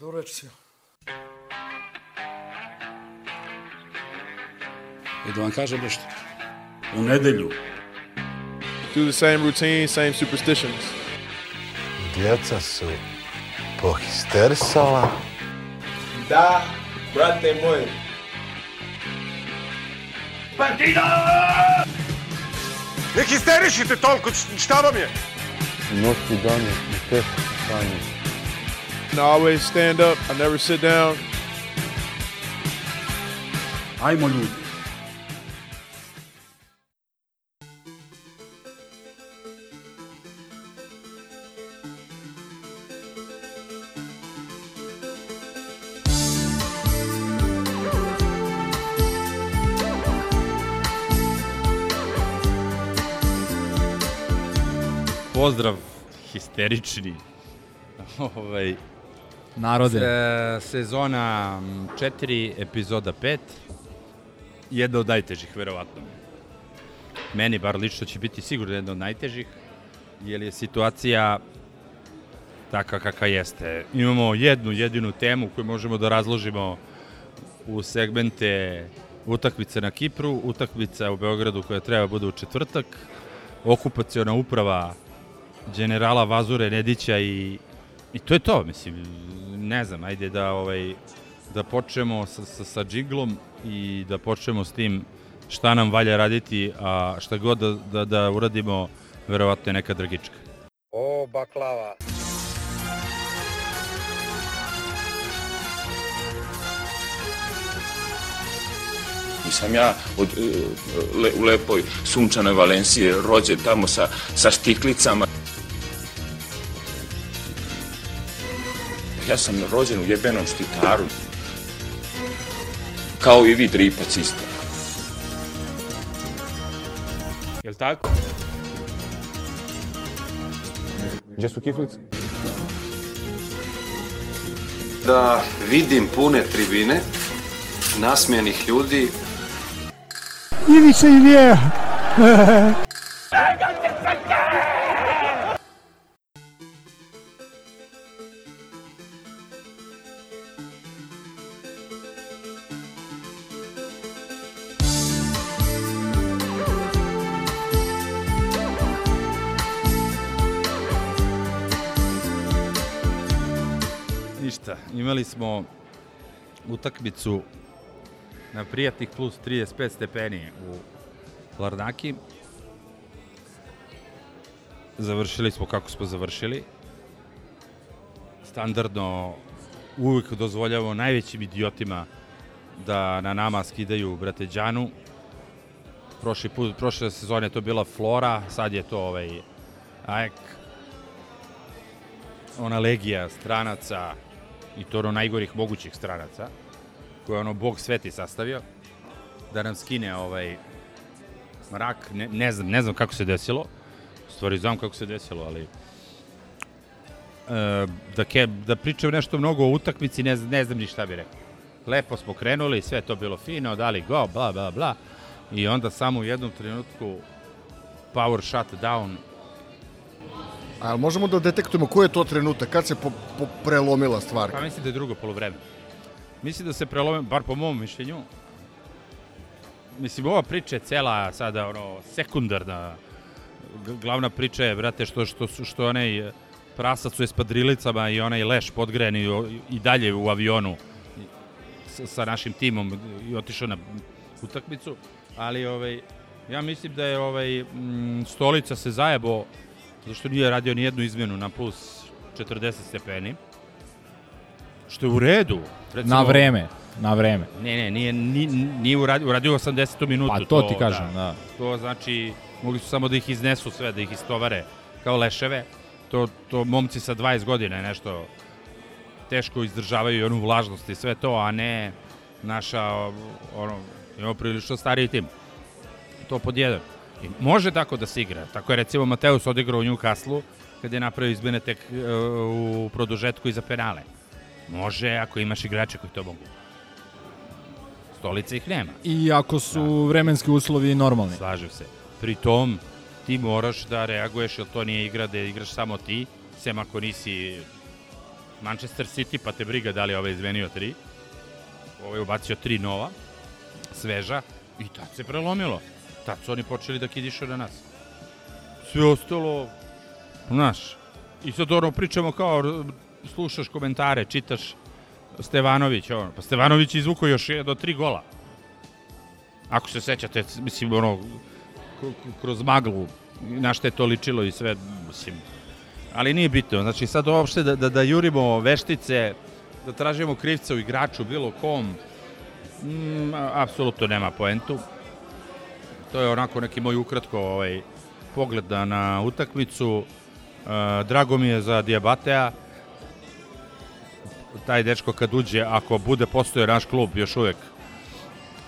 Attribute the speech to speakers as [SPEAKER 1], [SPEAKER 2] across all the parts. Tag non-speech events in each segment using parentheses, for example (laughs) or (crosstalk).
[SPEAKER 1] До речи.
[SPEAKER 2] И да вам кажа нещо. У неделю.
[SPEAKER 3] Do the same routine, same superstitions.
[SPEAKER 4] Djeca su pohistersala.
[SPEAKER 5] Da, brate moj.
[SPEAKER 4] Partida! Не хистеришите толкова, щаба ми
[SPEAKER 6] е! Нощи дани, не те, Саня.
[SPEAKER 3] And I always stand up. I never sit down.
[SPEAKER 2] Ajmo ljudi.
[SPEAKER 7] Pozdrav histerični. (laughs) ovaj,
[SPEAKER 8] Narode.
[SPEAKER 7] e, sezona 4, epizoda 5. Jedna od najtežih, verovatno. Meni bar lično će biti sigurno jedna od najtežih, jer je situacija takva kakva jeste. Imamo jednu jedinu temu koju možemo da razložimo u segmente utakmice na Kipru, utakmica u Beogradu koja treba bude u četvrtak, okupaciona uprava generala Vazure Nedića i, i to je to, mislim, ne znam, ajde da ovaj da počnemo sa, sa, sa džiglom i da počnemo s tim šta nam valja raditi, a šta god da, da, da uradimo, verovatno je neka drgička.
[SPEAKER 4] O, baklava.
[SPEAKER 9] Nisam ja od, e, le, u lepoj sunčanoj Valencije rođen tamo sa, sa štiklicama. Ja sam rođen u jebenom štitaru. Kao i vi dripac isto.
[SPEAKER 7] Jel tako?
[SPEAKER 6] Gdje su kiflice?
[SPEAKER 10] da vidim pune tribine, nasmijenih ljudi,
[SPEAKER 8] Ivica i Vjeja.
[SPEAKER 7] Imali smo utakmicu na prijatnih plus 35 stepeni u Larnaki. Završili smo kako smo završili. Standardno uvijek dozvoljavamo najvećim idiotima da na nama skidaju brate Đanu. Prošli put, prošle sezone je to bila Flora, sad je to ovaj Ajek. Ona legija stranaca i to ono najgorih mogućih stranaca koje je ono Bog sveti sastavio da nam skine ovaj mrak, ne, ne znam, ne znam kako se desilo. U stvari znam kako se desilo, ali e, da, ke, da pričam nešto mnogo o utakmici, ne, ne znam ni šta bi rekao. Lepo smo krenuli, sve to bilo fino, dali go, bla, bla, bla. I onda samo u jednom trenutku power shutdown
[SPEAKER 1] A jel možemo da detektujemo koji je to trenutak, kad se po, po prelomila stvar?
[SPEAKER 7] Pa mislim da je drugo polovreme. Mislim da se prelome, bar po mom mišljenju, mislim, ova priča je cela sada, ono, sekundarna. Glavna priča je, brate, što, što, su- što onaj prasac u espadrilicama i onaj leš podgren i, dalje u avionu sa, sa našim timom i otišao na utakmicu, ali ovaj, ja mislim da je ovaj, mm, stolica se zajebo zašto nije radio ni jednu izmenu na plus 40 stepeni. Što je u redu. Recimo,
[SPEAKER 8] Na vreme, na vreme.
[SPEAKER 7] Ne, ne, nije, nije, nije uradio, uradio 80. minutu.
[SPEAKER 8] Pa to ti kažem, da.
[SPEAKER 7] To znači, mogli su samo da ih iznesu sve, da ih istovare kao leševe. To, to momci sa 20 godina je nešto teško izdržavaju i onu vlažnost i sve to, a ne naša, ono, imamo prilično stariji tim. To pod jedan. I može tako da se igra. Tako je recimo Mateus odigrao u Newcastle kad je napravio izmene tek e, u produžetku i za penale. Može ako imaš igrače koji to mogu. Stolice ih nema.
[SPEAKER 8] I ako su vremenski uslovi normalni.
[SPEAKER 7] Slažem se. Pri tom, ti moraš da reaguješ, jer to nije igra da igraš samo ti, sem ako nisi Manchester City, pa te briga da li je ovaj izvenio tri. Ovaj je ubacio tri nova, sveža, i tad se prelomilo. Tad su oni počeli da kidišu na nas. Sve ostalo, znaš, i sad ono pričamo kao, slušaš komentare, čitaš Stevanović, ono, pa Stevanović je izvukao još do tri gola. Ako se sećate, mislim, ono, kroz maglu, na što je to ličilo i sve, mislim, ali nije bitno. Znači, sad uopšte da, da, da jurimo veštice, da tražimo krivca u igraču, bilo kom, mm, apsolutno nema poentu. To je onako neki moj ukratko ovaj, pogled na, na utakmicu. E, drago mi je za Diabatea. Taj dečko kad uđe, ako bude postoje naš klub još uvek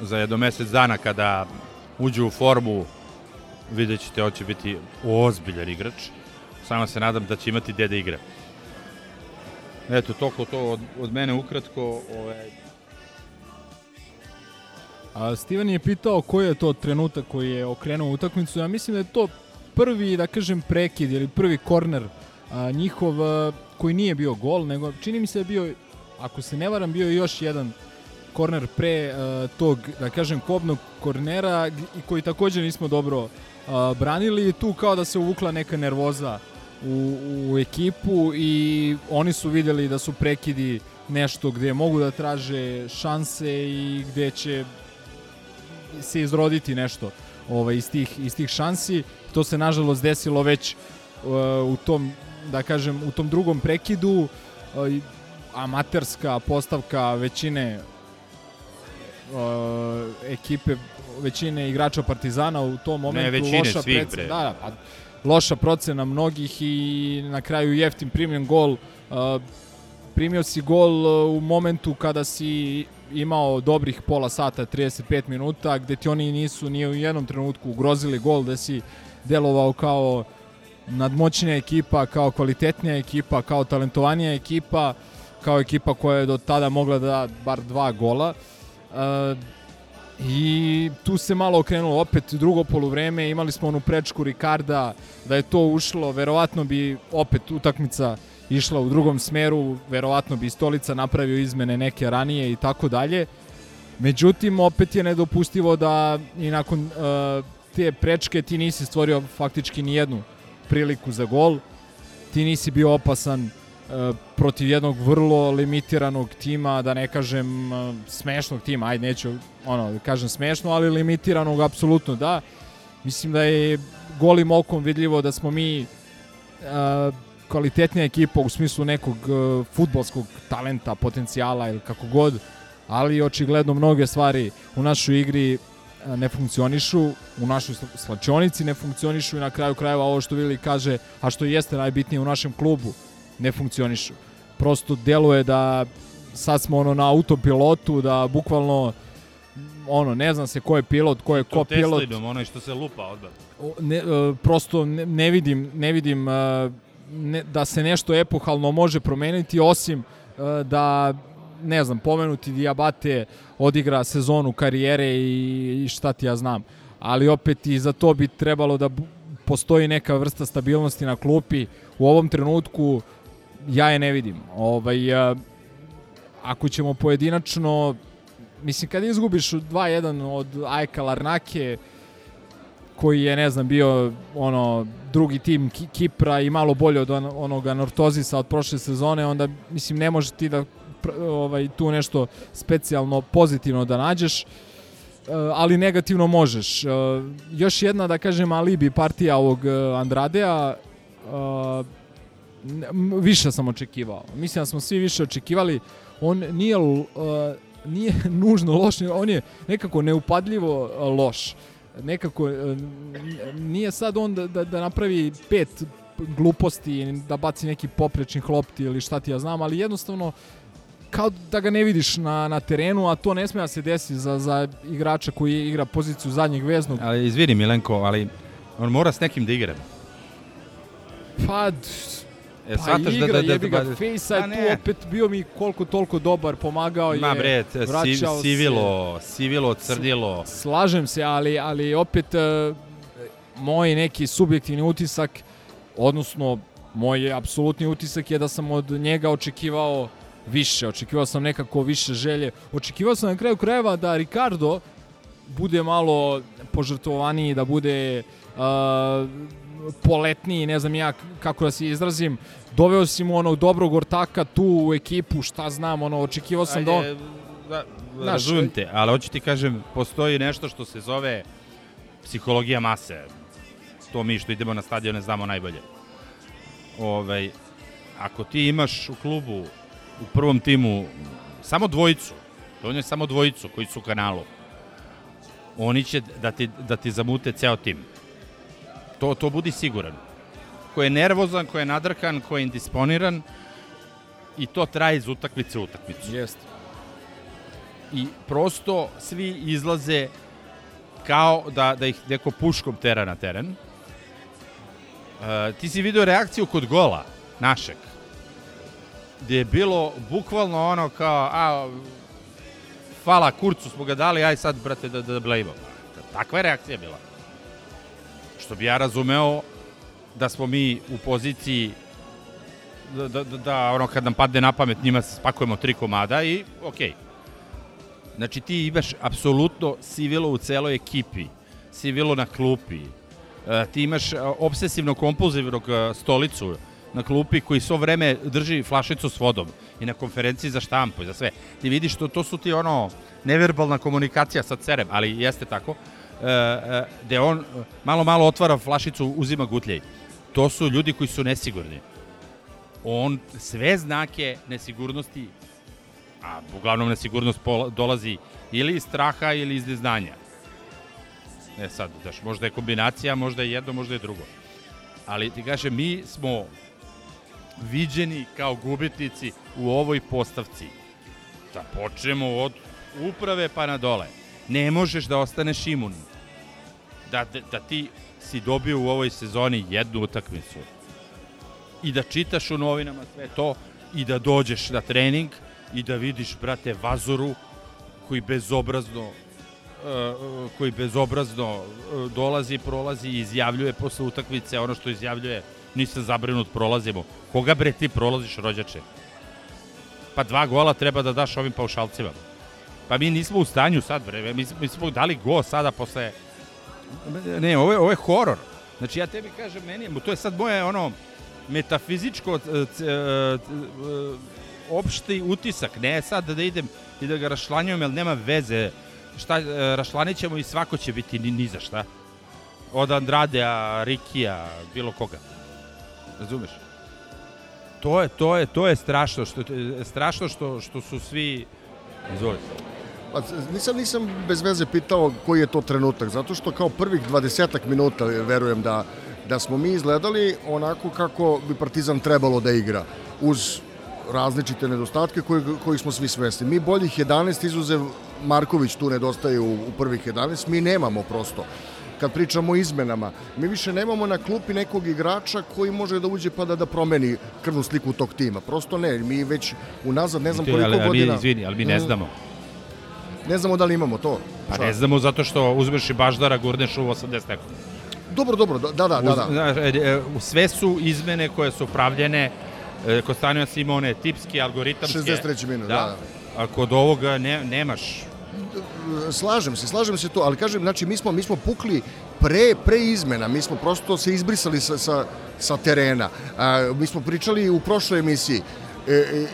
[SPEAKER 7] za jedno mesec dana kada uđe u formu, vidjet ćete, on će biti ozbiljan igrač. Samo se nadam da će imati gde da igra. Eto, toliko to od, od mene ukratko. Ovaj,
[SPEAKER 8] A Steven je pitao koji je to trenutak koji je okrenuo utakmicu. Ja mislim da je to prvi, da kažem, prekid ili prvi korner a, njihov a, koji nije bio gol, nego čini mi se da je bio, ako se ne varam, bio još jedan korner pre a, tog, da kažem, kobnog kornera i koji takođe nismo dobro a, branili tu kao da se uvukla neka nervoza u, u ekipu i oni su videli da su prekidi nešto gde mogu da traže šanse i gde će se izroditi nešto ovaj, iz, tih, iz tih šansi. To se nažalost desilo već uh, u tom, da kažem, u tom drugom prekidu. Uh, amaterska postavka većine uh, ekipe, većine igrača Partizana u tom momentu.
[SPEAKER 7] većine,
[SPEAKER 8] loša
[SPEAKER 7] svih, bre.
[SPEAKER 8] Da, da, pa loša procena mnogih i na kraju jeftin primljen gol. Uh, primio si gol uh, u momentu kada si imao dobrih pola sata, 35 minuta, gde ti oni nisu ni u jednom trenutku ugrozili gol, gde si delovao kao nadmoćnija ekipa, kao kvalitetnija ekipa, kao talentovanija ekipa, kao ekipa koja je do tada mogla da da bar dva gola. Uh, I tu se malo okrenulo opet drugo poluvreme, imali smo onu prečku Ricarda, da je to ušlo, verovatno bi opet utakmica išla u drugom smeru, verovatno bi Stolica napravio izmene neke ranije i tako dalje. Međutim, opet je nedopustivo da i nakon uh, te prečke ti nisi stvorio faktički ni jednu priliku za gol. Ti nisi bio opasan protiv jednog vrlo limitiranog tima, da ne kažem uh, smešnog tima, ajde neću ono, da kažem smešno, ali limitiranog apsolutno da. Mislim da je golim okom vidljivo da smo mi uh, kvalitetnija ekipa u smislu nekog uh, futbolskog talenta, potencijala ili kako god, ali očigledno mnoge stvari u našoj igri uh, ne funkcionišu, u našoj sla- slačionici ne funkcionišu i na kraju krajeva ovo što Vili kaže, a što jeste najbitnije u našem klubu, ne funkcionišu. Prosto deluje da sad smo ono na autopilotu, da bukvalno ono, ne znam se ko je pilot, ko je ko
[SPEAKER 7] to
[SPEAKER 8] pilot.
[SPEAKER 7] Teslinom, onaj što se lupa odmah.
[SPEAKER 8] O, ne, e, prosto ne, ne vidim, ne vidim e, ne, da se nešto epohalno može promeniti osim e, da ne znam, pomenuti Diabate odigra sezonu karijere i, i šta ti ja znam. Ali opet i za to bi trebalo da postoji neka vrsta stabilnosti na klupi. U ovom trenutku ja je ne vidim. Ovaj, e, ako ćemo pojedinačno mislim kad izgubiš 2-1 od Ajka Larnake koji je, ne znam, bio ono drugi tim Ki- Kipra i malo bolje od on, onoga Nortozisa od prošle sezone, onda mislim ne može ti da ovaj tu nešto specijalno pozitivno da nađeš. E, ali negativno možeš. E, još jedna, da kažem, alibi partija ovog e, Andradea, više sam očekivao. Mislim da smo svi više očekivali. On nije, e, nije (laughs) nužno loš, on je nekako neupadljivo e, loš. Nekako, n- nije sad on da, da, da napravi pet gluposti, da baci neki poprečni lopti ili šta ti ja znam, ali jednostavno kao da ga ne vidiš na, na terenu, a to ne sme da se desi za, za igrača koji igra poziciju zadnjeg veznog.
[SPEAKER 7] Ali izvini Milenko, ali on mora s nekim da igra.
[SPEAKER 8] Pa,
[SPEAKER 7] E,
[SPEAKER 8] pa
[SPEAKER 7] shvataš
[SPEAKER 8] igra,
[SPEAKER 7] da, da, da,
[SPEAKER 8] jebi ga,
[SPEAKER 7] da-
[SPEAKER 8] Fejsa je tu opet bio mi koliko toliko dobar, pomagao je,
[SPEAKER 7] Ma bre, te- si,
[SPEAKER 8] vraćao se.
[SPEAKER 7] sivilo, sivilo, crnilo.
[SPEAKER 8] Slažem se, ali, ali opet e, moj neki subjektivni utisak, odnosno Moj apsolutni utisak je da sam od njega očekivao više, očekivao sam nekako više želje. Očekivao sam na kraju krajeva da Ricardo bude malo požrtvovaniji, da bude uh, poletniji, ne znam ja kako da se izrazim. Doveo si mu onog dobrog ortaka tu u ekipu, šta znam, ono, očekivao sam da on...
[SPEAKER 7] Ajde, da,
[SPEAKER 8] Znaš,
[SPEAKER 7] razumem te, ali hoću ti kažem, postoji nešto što se zove psihologija mase. To mi što idemo na stadion ne znamo najbolje. Ovaj, ako ti imaš u klubu, u prvom timu, samo dvojicu, je samo dvojicu koji su u kanalu, oni će da ti, da ti zamute ceo tim. To, to budi siguran. Ko je nervozan, ko je nadrkan, ko je indisponiran, i to traje iz utakmice u utakmicu.
[SPEAKER 8] Jeste.
[SPEAKER 7] I prosto svi izlaze kao da, da ih neko puškom tera na teren. E, ti si video reakciju kod gola našeg, gde je bilo bukvalno ono kao, a, hvala kurcu smo ga dali, aj sad, brate, da, da blejimo. Takva je reakcija bila. Što bi ja razumeo da smo mi u poziciji da, da, da, da ono kad nam padne na pamet njima spakujemo tri komada i okej. Okay. Znači ti imaš apsolutno sivilo u celoj ekipi, sivilo na klupi, e, ti imaš e, obsesivno kompulzivnog e, stolicu na klupi koji svo vreme drži flašicu s vodom i na konferenciji za štampu i za sve. Ti vidiš to, to su ti ono neverbalna komunikacija sa cerem, ali jeste tako, gde on e, malo malo otvara flašicu, uzima gutljaj. To su ljudi koji su nesigurni. On sve znake nesigurnosti a uglavnom nesigurnost dolazi ili iz straha ili iz neznanja. E sad, daš, možda je kombinacija, možda je jedno, možda je drugo. Ali ti kažem, mi smo viđeni kao gubitnici u ovoj postavci. Da počnemo od uprave pa na dole. Ne možeš da ostaneš imun. Da, da, da ti si dobio u ovoj sezoni jednu utakmicu i da čitaš u novinama sve to i da dođeš na trening i da vidiš, brate, Vazuru koji bezobrazno uh, koji bezobrazno uh, dolazi, prolazi i izjavljuje posle utakmice ono što izjavljuje nisam zabrinut, prolazimo. Koga bre ti prolaziš, rođače? Pa dva gola treba da daš ovim paušalcima. Pa mi nismo u stanju sad, bre. Mi smo dali go sada posle... Ne, ovo je, ovo je horor. Znači, ja tebi kažem, meni, to je sad moje, ono, metafizičko opšti utisak, ne sad da idem i da ga rašlanjujem, jer nema veze. Šta, rašlanit ćemo i svako će biti ni, ni za šta. Od Andradea, Rikija, bilo koga. Razumeš? To je, to je, to je strašno, što, strašno što, što su svi... Izvolite.
[SPEAKER 1] Pa, nisam, nisam bez veze pitao koji je to trenutak, zato što kao prvih 20 minuta verujem da, da smo mi izgledali onako kako bi Partizan trebalo da igra, uz različite nedostatke koji, koji smo svi svesni. Mi boljih 11, izuzev Marković tu nedostaje u, u prvih 11, mi nemamo prosto kad pričamo o izmenama. Mi više nemamo na klupi nekog igrača koji može da uđe pa da, da promeni krvnu sliku tog tima. Prosto ne, mi već unazad ne znam koliko
[SPEAKER 7] ali, ali,
[SPEAKER 1] godina...
[SPEAKER 7] Izvini, ali mi ne znamo.
[SPEAKER 1] Ne znamo da li imamo to.
[SPEAKER 7] Pa ne znamo zato što uzmeš i Baždara, gurneš u 80 neko.
[SPEAKER 1] Dobro, dobro, da, da, da. da.
[SPEAKER 7] Sve su izmene koje su pravljene Kostanio Simone, tipski, algoritamski.
[SPEAKER 1] 63. minut, da. da.
[SPEAKER 7] A kod ovoga ne, nemaš
[SPEAKER 1] slažem se, slažem se to, ali kažem, znači mi smo, mi smo pukli pre, pre izmena, mi smo prosto se izbrisali sa, sa, sa terena. A, mi smo pričali u prošloj emisiji, e, e,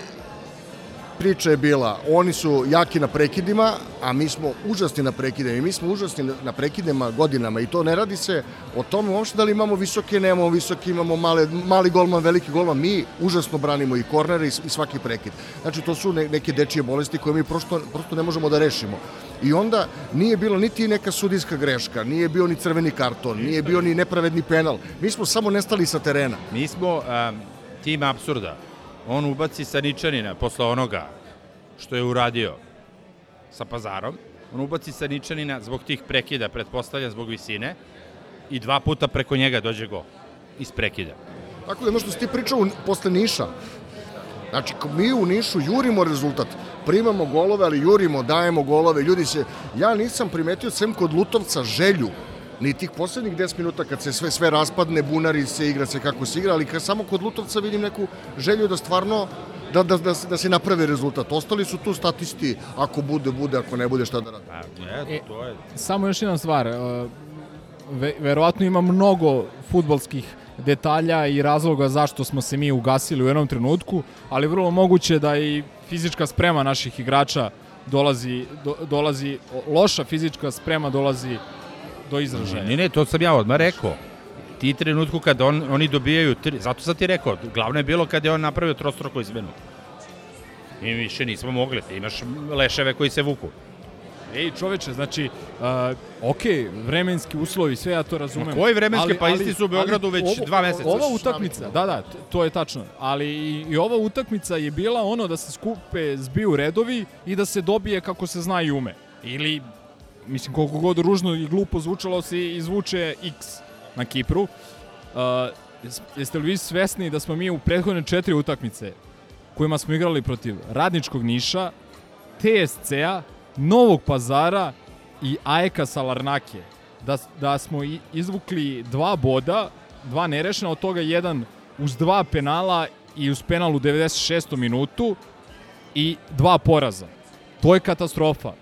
[SPEAKER 1] priča je bila, oni su jaki na prekidima, a mi smo užasni na prekidima i mi smo užasni na prekidima godinama i to ne radi se o tome uopšte da li imamo visoke, nemamo visoke, imamo male, mali golman, veliki golman, mi užasno branimo i kornere i, i svaki prekid. Znači to su ne, neke dečije bolesti koje mi prosto, prosto ne možemo da rešimo. I onda nije bilo niti neka sudijska greška, nije bio ni crveni karton, nije bio ni nepravedni penal. Mi smo samo nestali sa terena.
[SPEAKER 7] Mi smo um, tim absurda on ubaci Saničanina posle onoga što je uradio sa pazarom, on ubaci Saničanina zbog tih prekida, pretpostavljam zbog visine, i dva puta preko njega dođe go iz prekida.
[SPEAKER 1] Tako da, ono što si ti pričao posle Niša, Znači, mi u Nišu jurimo rezultat, primamo golove, ali jurimo, dajemo golove, ljudi se... Ja nisam primetio, sem kod Lutovca, želju ni tih poslednjih 10 minuta kad se sve sve raspadne, bunari se, igra se kako se igra, ali kad samo kod Lutovca vidim neku želju da stvarno da, da, da, da se napravi rezultat. Ostali su tu statisti, ako bude, bude, ako ne bude, šta da radi.
[SPEAKER 7] E, to je...
[SPEAKER 8] Samo još jedna stvar, e, ve, verovatno ima mnogo futbolskih detalja i razloga zašto smo se mi ugasili u jednom trenutku, ali vrlo moguće da i fizička sprema naših igrača dolazi, do, dolazi loša fizička sprema dolazi do izražaja.
[SPEAKER 7] Ne, ne, to sam ja odmah rekao. Ti trenutku kada on, oni dobijaju, tri, zato sam ti rekao, glavno je bilo kada je on napravio trostroko izmenu. I više nismo mogli, ti imaš leševe koji se vuku.
[SPEAKER 8] Ej, čoveče, znači, uh, ok, vremenski uslovi, sve ja to razumem.
[SPEAKER 7] Ma koji vremenski? Pa isti su u Beogradu već
[SPEAKER 8] ovo,
[SPEAKER 7] dva meseca.
[SPEAKER 8] Ova utakmica, da, da, to je tačno. Ali i, i ova utakmica je bila ono da se skupe, zbiju redovi i da se dobije kako se zna i ume. Ili, mislim, koliko god ružno i glupo zvučalo se izvuče X na Kipru. Uh, jeste li vi svesni da smo mi u prethodne četiri utakmice kojima smo igrali protiv Radničkog Niša, TSC-a, Novog Pazara i Ajeka Salarnake. Da, da smo izvukli dva boda, dva nerešena, od toga jedan uz dva penala i uz penal u 96. minutu i dva poraza. To je katastrofa.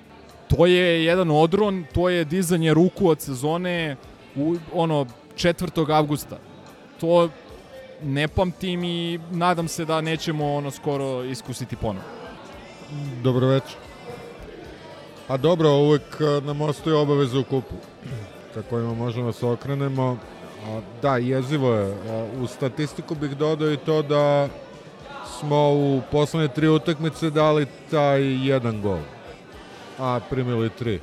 [SPEAKER 8] To je jedan odron, to je dizanje ruku od sezone u ono 4. avgusta. To ne pamtim i nadam se da nećemo ono skoro iskusiti ponovo.
[SPEAKER 11] Dobro večer. Pa dobro, uvek nam ostaje obaveza u kupu sa kojima možemo da se okrenemo. Da, jezivo je. A, u statistiku bih dodao i to da smo u poslednje tri utakmice dali taj jedan gol, a primili tri.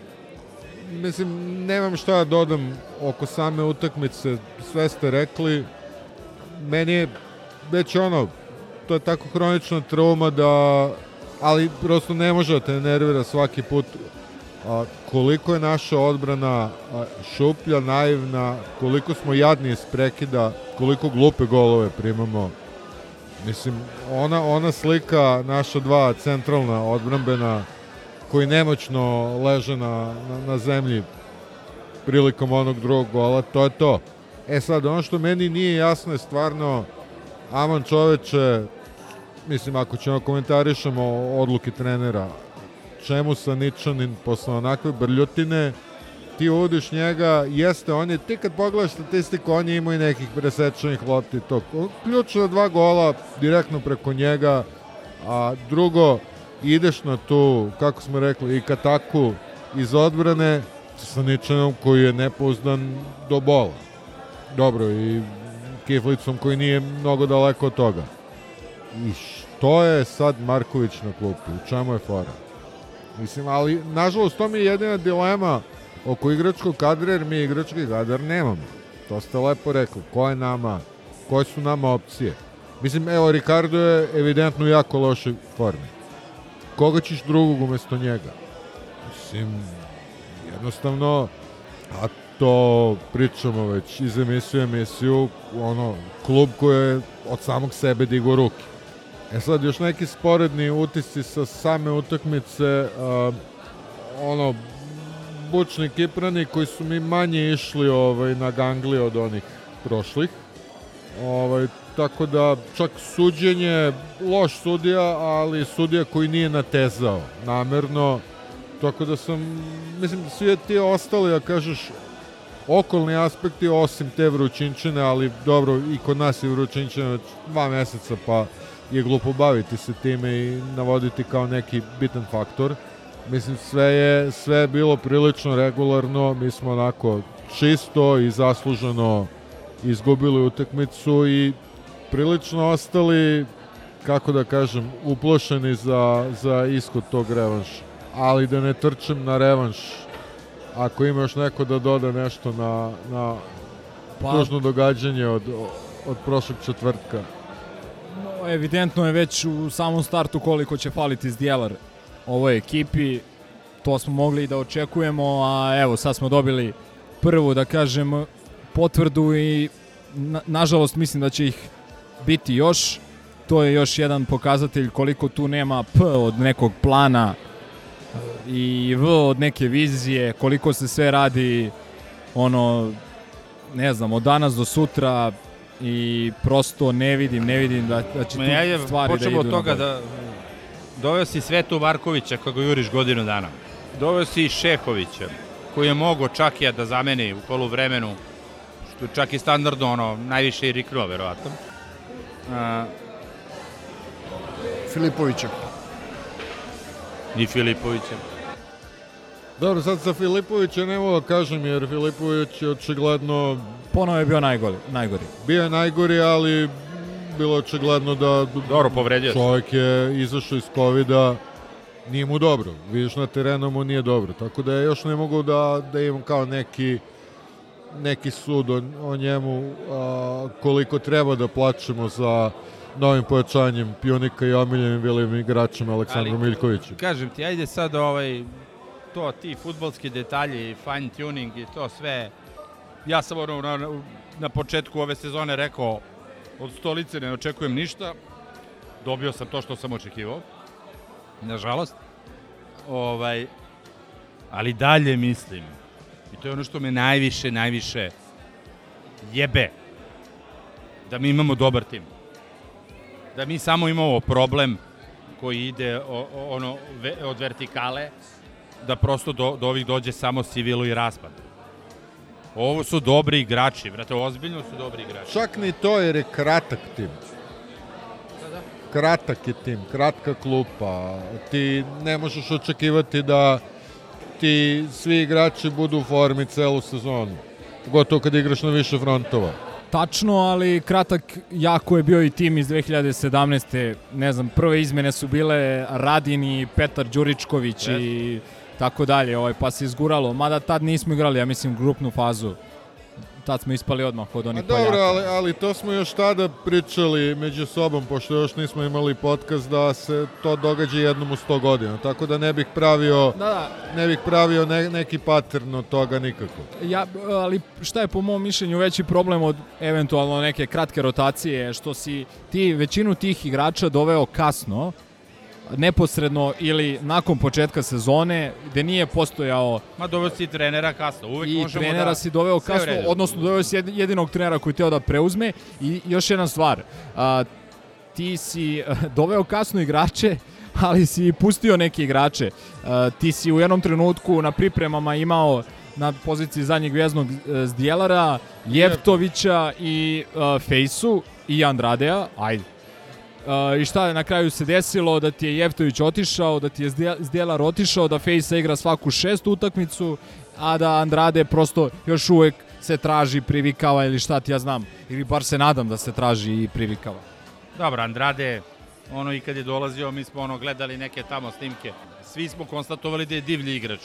[SPEAKER 11] Mislim, nemam šta da dodam oko same utakmice, sve ste rekli. Meni je već ono, to je tako hronična trauma da ali prosto ne može da te nervira svaki put a, koliko je naša odbrana a, šuplja, naivna, koliko smo jadni iz prekida, koliko glupe golove primamo. Mislim, ona, ona slika naša dva centralna odbrambena koji nemoćno leže na, na, na zemlji prilikom onog drugog gola, to je to. E sad, ono što meni nije jasno je stvarno, aman čoveče, mislim, ako ćemo komentarišemo odluke trenera, čemu sa Ničanin posle onakve brljotine, ti uvodiš njega, jeste, on je, ti kad pogledaš statistiku, on je imao i nekih presečenih lopti, to, ključno dva gola direktno preko njega, a drugo, ideš na tu, kako smo rekli, i kataku iz odbrane sa Ničanom koji je nepouzdan do bola. Dobro, i Kiflicom koji nije mnogo daleko od toga. I što je sad Marković na klupi? U čemu je fora? Mislim, ali, nažalost, to mi je jedina dilema oko igračkog kadra, jer mi igrački kadar nemamo. To ste lepo rekli. Ko je nama, koje su nama opcije? Mislim, evo, Ricardo je evidentno jako lošoj formi. Koga ćeš drugog umesto njega? Mislim, jednostavno, a to pričamo već iz emisiju emisiju, ono, klub koji je od samog sebe digo ruke. E sad, još neki sporedni utisci sa same utakmice, uh, ono, bučni kiprani koji su mi manje išli ovaj, na gangli od onih prošlih. Ovaj, tako da čak suđenje, loš sudija, ali sudija koji nije natezao namerno. Tako da sam, mislim, svi ti ostali, da kažeš, okolni aspekti osim te vrućinčine, ali dobro, i kod nas je vrućinčina dva meseca, pa je glupo baviti se time i navoditi kao neki bitan faktor. Mislim, sve je, sve je bilo prilično regularno, mi smo onako čisto i zasluženo izgubili utakmicu i prilično ostali, kako da kažem, uplošeni za, za ishod tog revanša. Ali da ne trčem na revanš, ako ima još neko da doda nešto na, na pa, tužno događanje od, od prošlog četvrtka.
[SPEAKER 8] No, evidentno je već u samom startu koliko će faliti Zdjelar ovoj ekipi. To smo mogli da očekujemo, a evo sad smo dobili prvu, da kažem, potvrdu i na, nažalost mislim da će ih biti još. To je još jedan pokazatelj koliko tu nema P od nekog plana i V od neke vizije, koliko se sve radi ono, ne znam, od danas do sutra i prosto ne vidim, ne vidim da, da će
[SPEAKER 7] Ma
[SPEAKER 8] tu
[SPEAKER 7] ja,
[SPEAKER 8] stvari da
[SPEAKER 7] počemo
[SPEAKER 8] idu
[SPEAKER 7] od toga da doveo si Svetu Markovića kako juriš godinu dana. Doveo si Šehovića koji je mogo čak i da zameni u poluvremenu što čak i standardno ono najviše i riknuo verovatno.
[SPEAKER 1] Filipovića.
[SPEAKER 7] I Filipovića.
[SPEAKER 11] Dobro, sad sa Filipovića ne mogu da kažem, jer Filipović je očigledno
[SPEAKER 8] Ponovo je bio najgori. najgori.
[SPEAKER 11] bio je najgori, ali bilo je očigledno da
[SPEAKER 7] Dobro, povredio se.
[SPEAKER 11] čovjek je izašao iz covida, nije mu dobro. Vidiš na terenu mu nije dobro. Tako da još ne mogu da, da imam kao neki neki sud o, o njemu a, koliko treba da plaćemo za novim pojačanjem pionika i omiljenim velim igračem Aleksandru
[SPEAKER 7] Ali-
[SPEAKER 11] Miljkoviću.
[SPEAKER 7] Kažem ti, ajde sad ovaj, to ti futbolski detalji fine tuning i to sve. Ja sam ono na, na početku ove sezone rekao od stolice ne očekujem ništa. Dobio sam to što sam očekivao. Nažalost. Ovaj, ali dalje mislim. To je ono što me najviše, najviše jebe. Da mi imamo dobar tim. Da mi samo imamo problem koji ide o, o, ono ve, od vertikale da prosto do, do ovih dođe samo sivilo i raspad. Ovo su dobri igrači, brate, ozbiljno su dobri igrači.
[SPEAKER 11] Čak ni to jer je kratak tim. Kratak je tim, kratka klupa. Ti ne možeš očekivati da ti svi igrači budu u formi celu sezonu. Pogotovo kad igraš na više frontova.
[SPEAKER 8] Tačno, ali kratak jako je bio i tim iz 2017. Ne znam, prve izmene su bile Radin i Petar Đuričković i tako dalje, ovaj, pa se izguralo. Mada tad nismo igrali, ja mislim, grupnu fazu. Tad smo ispali odmah od
[SPEAKER 11] A
[SPEAKER 8] onih
[SPEAKER 11] dobro,
[SPEAKER 8] Poljaka.
[SPEAKER 11] ali, ali to smo još tada pričali među sobom, pošto još nismo imali podcast da se to događa jednom u 100 godina. Tako da ne bih pravio,
[SPEAKER 8] Da, da,
[SPEAKER 11] ne bih pravio ne, neki pattern od toga nikako.
[SPEAKER 8] Ja, ali šta je po mom mišljenju veći problem od eventualno neke kratke rotacije, što si ti većinu tih igrača doveo kasno, neposredno ili nakon početka sezone, gde nije postojao
[SPEAKER 7] Ma doveo si trenera kasno, uvek
[SPEAKER 8] i
[SPEAKER 7] možemo
[SPEAKER 8] trenera
[SPEAKER 7] da...
[SPEAKER 8] si doveo kasno, odnosno doveo si jed- jedinog trenera koji teo da preuzme i još jedna stvar, a, ti si eh, doveo kasno igrače, (laughs) ali si i pustio neke igrače. A, ti si u jednom trenutku na pripremama imao na poziciji zadnjeg veznog eh, Zdjelara, Jeftovića i uh, Fejsu i Andradea, ajde. Uh, I šta je na kraju se desilo? Da ti je Jeftović otišao, da ti je Zdje- Zdjelar otišao, da Fejsa igra svaku šestu utakmicu, a da Andrade prosto još uvek se traži, privikava ili šta ti ja znam. Ili bar se nadam da se traži i privikava.
[SPEAKER 7] Dobro, Andrade, ono i kad je dolazio, mi smo ono gledali neke tamo snimke. Svi smo konstatovali da je divlji igrač.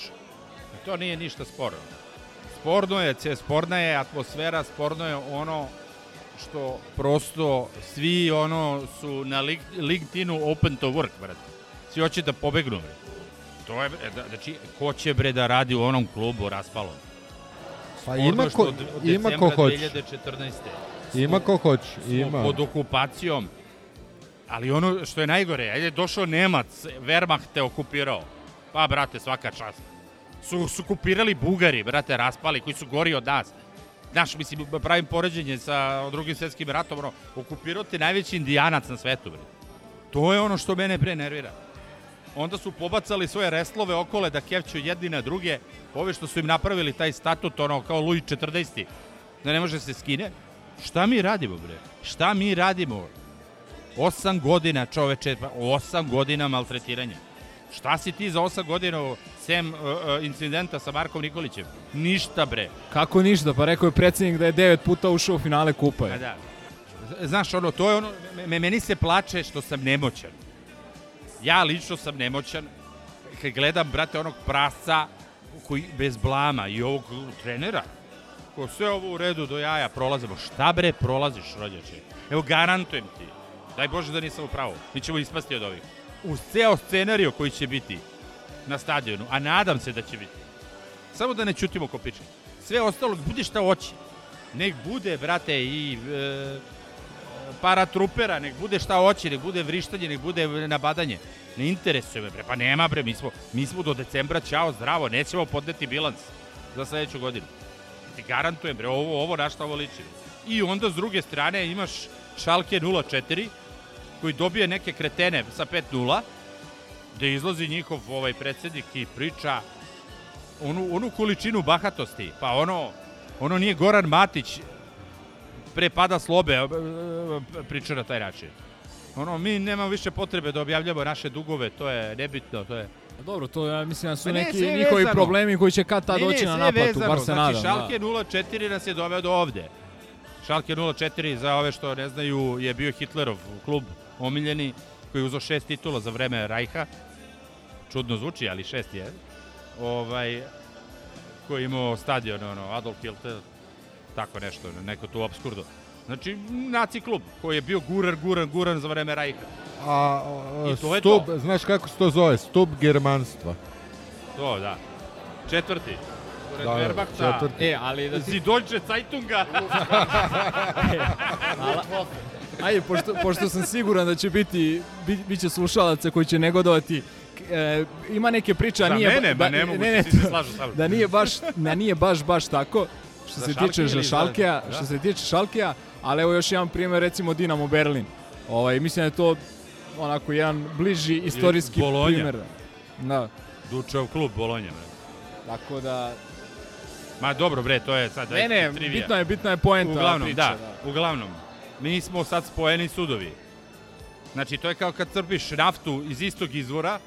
[SPEAKER 7] I to nije ništa sporno. Sporno je, sporna je atmosfera, sporno je ono što prosto svi ono su na Link- LinkedInu open to work, brate. Svi hoće da pobegnu, bre. To je, bre, da, znači, ko će bre da radi u onom klubu raspalom?
[SPEAKER 11] Pa ima ko,
[SPEAKER 7] od- od
[SPEAKER 11] ima ko hoće.
[SPEAKER 7] 2014.
[SPEAKER 11] Ima ko hoće, ima.
[SPEAKER 7] pod okupacijom. Ali ono što je najgore, ajde došao Nemac, Wehrmacht te okupirao. Pa, brate, svaka čast. Su, su okupirali Bugari, brate, raspali, koji su gori od nas. Znaš, mislim, pravim poređenje sa drugim svetskim ratom, ono, okupirao te najveći indijanac na svetu, bre. To je ono što mene pre nervira. Onda su pobacali svoje reslove okole da kevću jedni na druge. Ove što su im napravili taj statut, ono, kao Louis 14. Da ne može se skine. Šta mi radimo, bre? Šta mi radimo? Osam godina, čoveče, pa osam godina maltretiranja. Šta si ti za osam godina, sem uh, incidenta sa Markom Nikolićem? Ništa, bre.
[SPEAKER 8] Kako ništa, pa rekao je predsjednik da je devet puta ušao u finale kupa.
[SPEAKER 7] A da. Z- Znaš, ono, to je ono, me- meni se plače što sam nemoćan. Ja lično sam nemoćan. Kad gledam, brate, onog prasca koji bez blama i ovog trenera, ko sve ovo u redu do jaja prolazimo. Šta bre prolaziš, rođače? Evo, garantujem ti. Daj Bože da nisam u pravu. Mi ćemo ispasti od ovih. Uz ceo scenariju koji će biti na stadionu, a nadam se da će biti. Samo da ne čutimo ko piče. Sve ostalo, bude šta hoće. Nek bude, brate, i e, paratrupera, nek bude šta hoće, nek bude vrištanje, nek bude nabadanje. Ne interesuje me, bre, pa nema, bre, mi smo, mi smo do decembra, ćao, zdravo, nećemo podneti bilans za sledeću godinu. ti garantujem, bre, ovo, ovo na šta ovo liči. I onda s druge strane imaš Šalke 0-4, koji dobije neke kretene sa 5-0, gde izlazi njihov ovaj predsednik i priča onu, onu količinu bahatosti. Pa ono, ono nije Goran Matić pre pada slobe priča na taj način. Ono, mi nemamo više potrebe da objavljamo naše dugove, to je nebitno, to je...
[SPEAKER 8] Pa Dobro, to ja mislim da su
[SPEAKER 7] Pa ne,
[SPEAKER 8] neki njihovi
[SPEAKER 7] vezano.
[SPEAKER 8] problemi koji će kad tad doći na naplatu,
[SPEAKER 7] vezano.
[SPEAKER 8] bar se nadam.
[SPEAKER 7] Znači, Šalke 04 nas je doveo do ovde. Šalke 04, za ove što ne znaju, je bio Hitlerov klub omiljeni, koji je uzao šest titula za vreme Rajha. Čudno zvuči, ali šest je. Ovaj, koji je imao stadion, ono, Adolf Hitler, tako nešto, neko tu obskurdo. Znači, naci klub, koji je bio guran, guran, guran za vreme Rajha.
[SPEAKER 11] A, a,
[SPEAKER 7] I to je
[SPEAKER 11] stup,
[SPEAKER 7] to.
[SPEAKER 11] znaš kako se to zove? Stup germanstva.
[SPEAKER 7] To, da. Četvrti. Pored
[SPEAKER 11] Da, da,
[SPEAKER 7] Wehrmachta,
[SPEAKER 11] četvrti.
[SPEAKER 8] E, ali da ti...
[SPEAKER 7] Zidoljče Zeitunga. (laughs)
[SPEAKER 8] Ajde, pošto, pošto sam siguran da će biti, bi, bit će slušalaca koji će negodovati, e, ima neke priče, a
[SPEAKER 7] Za
[SPEAKER 8] nije... ba-
[SPEAKER 7] mene, ma
[SPEAKER 8] da,
[SPEAKER 7] ne mogu,
[SPEAKER 8] ne, ne,
[SPEAKER 7] svi se slažu sa
[SPEAKER 8] da nije baš, da nije baš, baš tako, što
[SPEAKER 7] Za
[SPEAKER 8] se tiče za Šalkeja,
[SPEAKER 7] da?
[SPEAKER 8] što se tiče Šalkeja, ali evo još jedan primjer, recimo Dinamo Berlin. Ovaj, mislim da je to onako jedan bliži istorijski
[SPEAKER 7] Bolonja.
[SPEAKER 8] primjer. Da,
[SPEAKER 7] Dučev klub Bolonja. bre.
[SPEAKER 8] tako da...
[SPEAKER 7] Ma dobro bre, to je sad
[SPEAKER 8] Ne, ne,
[SPEAKER 7] trivija.
[SPEAKER 8] bitna je, bitna je poenta
[SPEAKER 7] Uglavnom,
[SPEAKER 8] priče.
[SPEAKER 7] da, uglavnom. Mi smo sad spojeni sudovi. Znači, to je kao kad crpiš naftu iz istog izvora,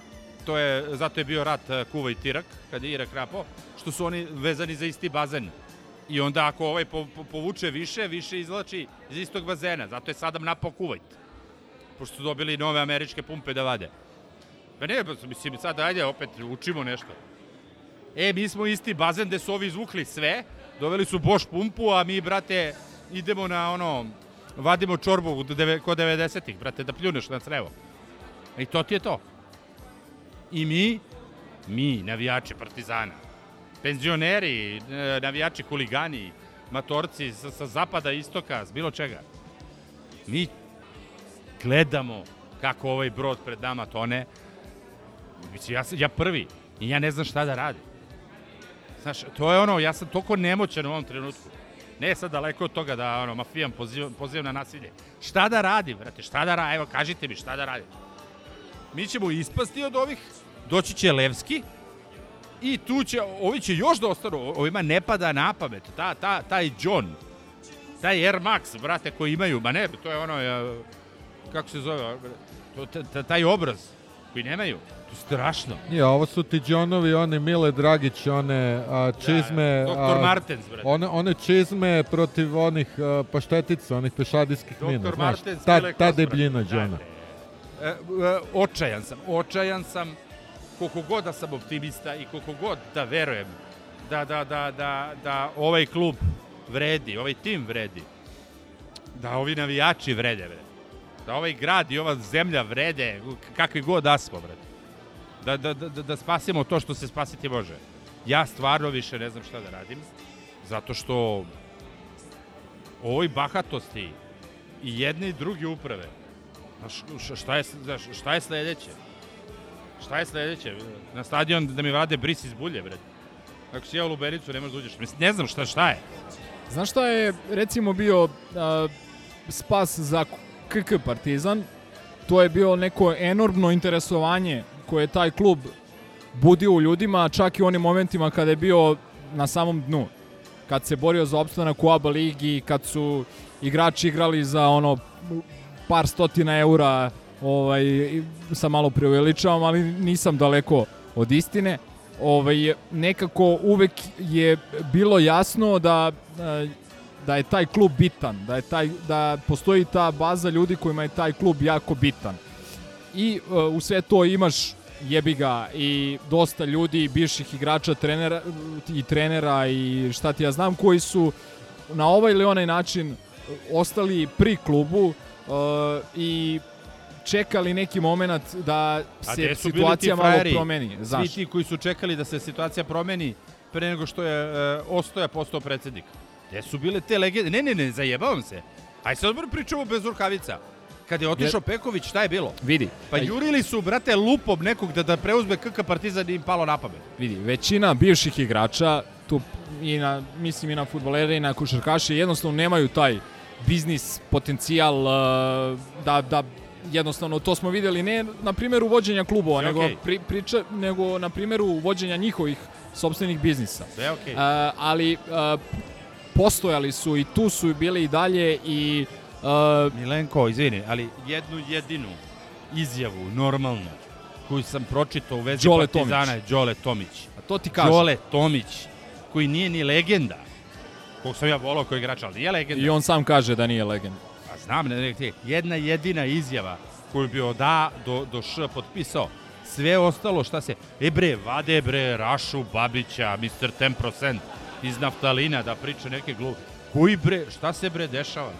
[SPEAKER 7] to je, zato je bio rat eh, Kuva i Tirak, kad je Irak rapao, što su oni vezani za isti bazen. I onda ako ovaj po, po, povuče više, više izlači iz istog bazena. Zato je Sadam napao Kuvajt. Pošto su dobili nove američke pumpe da vade. Pa ne, pa, mislim, sad ajde, opet učimo nešto. E, mi smo isti bazen gde su ovi izvukli sve, doveli su Bosch pumpu, a mi, brate, idemo na ono, vadimo čorbu kod 90-ih, brate, da pljuneš na crevo. I to ti je to. I mi, mi, navijači Partizana, penzioneri, e, navijači huligani, matorci sa, sa zapada, istoka, s bilo čega. Mi gledamo kako ovaj brod pred nama tone. Ja, ja prvi i ja ne znam šta da radim. Znaš, to je ono, ja sam toliko nemoćan u ovom trenutku. Ne sad daleko od toga da ono, mafijan pozivam, pozivam na nasilje. Šta da radim, brate, šta da radim? Evo, kažite mi šta da radim. Mi ćemo ispasti od ovih, doći će Levski i tu će, ovi će još da ostanu, ovima ne pada na pamet, ta, ta, taj John, taj Air Max, brate, koji imaju, ma ne, to je ono, kako se zove, to, ta- ta- taj obraz koji nemaju, strašno.
[SPEAKER 11] Nije, ovo su ti Johnovi, one Mile Dragić, one a, čizme...
[SPEAKER 7] Doktor
[SPEAKER 11] a,
[SPEAKER 7] Martens, brate.
[SPEAKER 11] One, one čizme protiv onih a, paštetica, onih pešadijskih mina,
[SPEAKER 7] Doktor
[SPEAKER 11] znaš,
[SPEAKER 7] Martens,
[SPEAKER 11] ta,
[SPEAKER 7] Mile
[SPEAKER 11] ta
[SPEAKER 7] Kostra.
[SPEAKER 11] debljina
[SPEAKER 7] Da,
[SPEAKER 11] Johna.
[SPEAKER 7] E, e, očajan sam, očajan sam koliko god da sam optimista i koliko god da verujem da, da, da, da, da ovaj klub vredi, ovaj tim vredi, da ovi navijači vrede, bre. da ovaj grad i ova zemlja vrede, kakvi god da smo, bre. Da, da, da, da, da spasimo to što se spasiti može. Ja stvarno više ne znam šta da radim, zato što ovoj bahatosti i jedne i druge uprave, Znaš, šta je, znaš, šta je sledeće? Šta je sledeće? Na stadion da mi vade bris iz bulje, bre. Ako si jeo lubenicu, ne možeš da uđeš. Mislim, ne znam šta, šta je.
[SPEAKER 8] Znaš šta je recimo bio a, spas za KK Partizan? To je bio neko enormno interesovanje koje je taj klub budio u ljudima, čak i u onim momentima kada je bio na samom dnu. Kad se borio za opstanak u ABA ligi, kad su igrači igrali za ono par stotina eura, ovaj, sa malo preuveličavam, ali nisam daleko od istine. Ovaj, nekako uvek je bilo jasno da e, da je taj klub bitan, da je taj da postoji ta baza ljudi kojima je taj klub jako bitan. I e, u sve to imaš jebi ga i dosta ljudi, bivših igrača, trenera i trenera i šta ti ja znam koji su na ovaj ili onaj način ostali pri klubu e, i čekali neki moment da se situacija malo promeni. Znaš.
[SPEAKER 7] Svi ti koji su čekali da se situacija promeni pre nego što je e, Ostoja postao predsednik. Gde su bile te legende? Ne, ne, ne, zajebavam se. Aj sad odmah pričamo bez rukavica. Kad je otišao Peković, šta je bilo?
[SPEAKER 8] Vidi.
[SPEAKER 7] Pa jurili su, brate, lupom nekog da, da preuzme KK Partizan i im palo na pamet.
[SPEAKER 8] Vidi, većina bivših igrača, tu i na, mislim i na futbolere i na košarkaše, jednostavno nemaju taj biznis potencijal uh, da, da jednostavno to smo videli ne na primjeru vođenja klubova,
[SPEAKER 7] Sve
[SPEAKER 8] nego, pri, priča, nego na primjeru vođenja njihovih sopstvenih biznisa.
[SPEAKER 7] Sve okej.
[SPEAKER 8] Uh, ali uh, postojali su i tu su bili i dalje i uh,
[SPEAKER 7] Milenko, izvini, ali jednu jedinu izjavu, normalnu, koju sam pročitao u vezi
[SPEAKER 8] Đole
[SPEAKER 7] Partizana
[SPEAKER 8] Tomić.
[SPEAKER 7] je Đole Tomić.
[SPEAKER 8] A to ti kažem.
[SPEAKER 7] Đole Tomić, koji nije ni legenda, kog sam ja volao kao igrač, ali nije legenda.
[SPEAKER 8] I on sam kaže da nije legenda.
[SPEAKER 7] Pa znam, ne, ne, ne, jedna jedina izjava koju bi od A do, do Š potpisao. Sve ostalo šta se... E bre, vade bre Rašu Babića, Mr. 10% iz naftalina da priča neke glupe. Koji bre, šta se bre dešava?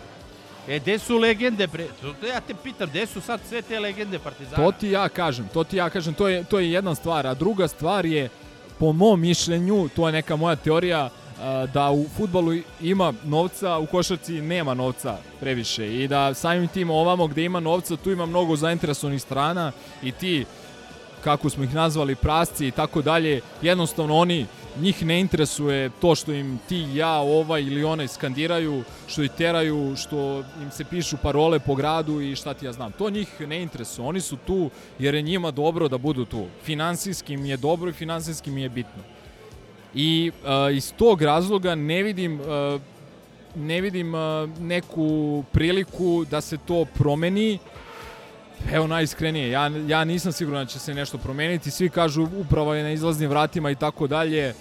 [SPEAKER 7] E, gde su legende bre? Ja te pitam, gde su sad sve te legende Partizana?
[SPEAKER 8] To ti ja kažem, to ti ja kažem, to je, to je jedna stvar, a druga stvar je, po mom mišljenju, to je neka moja teorija, da u futbalu ima novca, u košarci nema novca previše i da samim tim ovamo gde ima novca, tu ima mnogo zainteresovanih strana i ti, kako smo ih nazvali, prasci i tako dalje, jednostavno oni njih ne interesuje to što im ti, ja, ovaj ili onaj skandiraju, što ih teraju, što im se pišu parole po gradu i šta ti ja znam. To njih ne interesuje. Oni su tu jer je njima dobro da budu tu. Finansijski im je dobro i finansijski mi je bitno. I uh, iz tog razloga ne vidim uh, ne vidim uh, neku priliku da se to promeni. Evo najiskrenije, ja, ja nisam siguran da će se nešto promeniti, svi kažu upravo je na izlaznim vratima i tako dalje.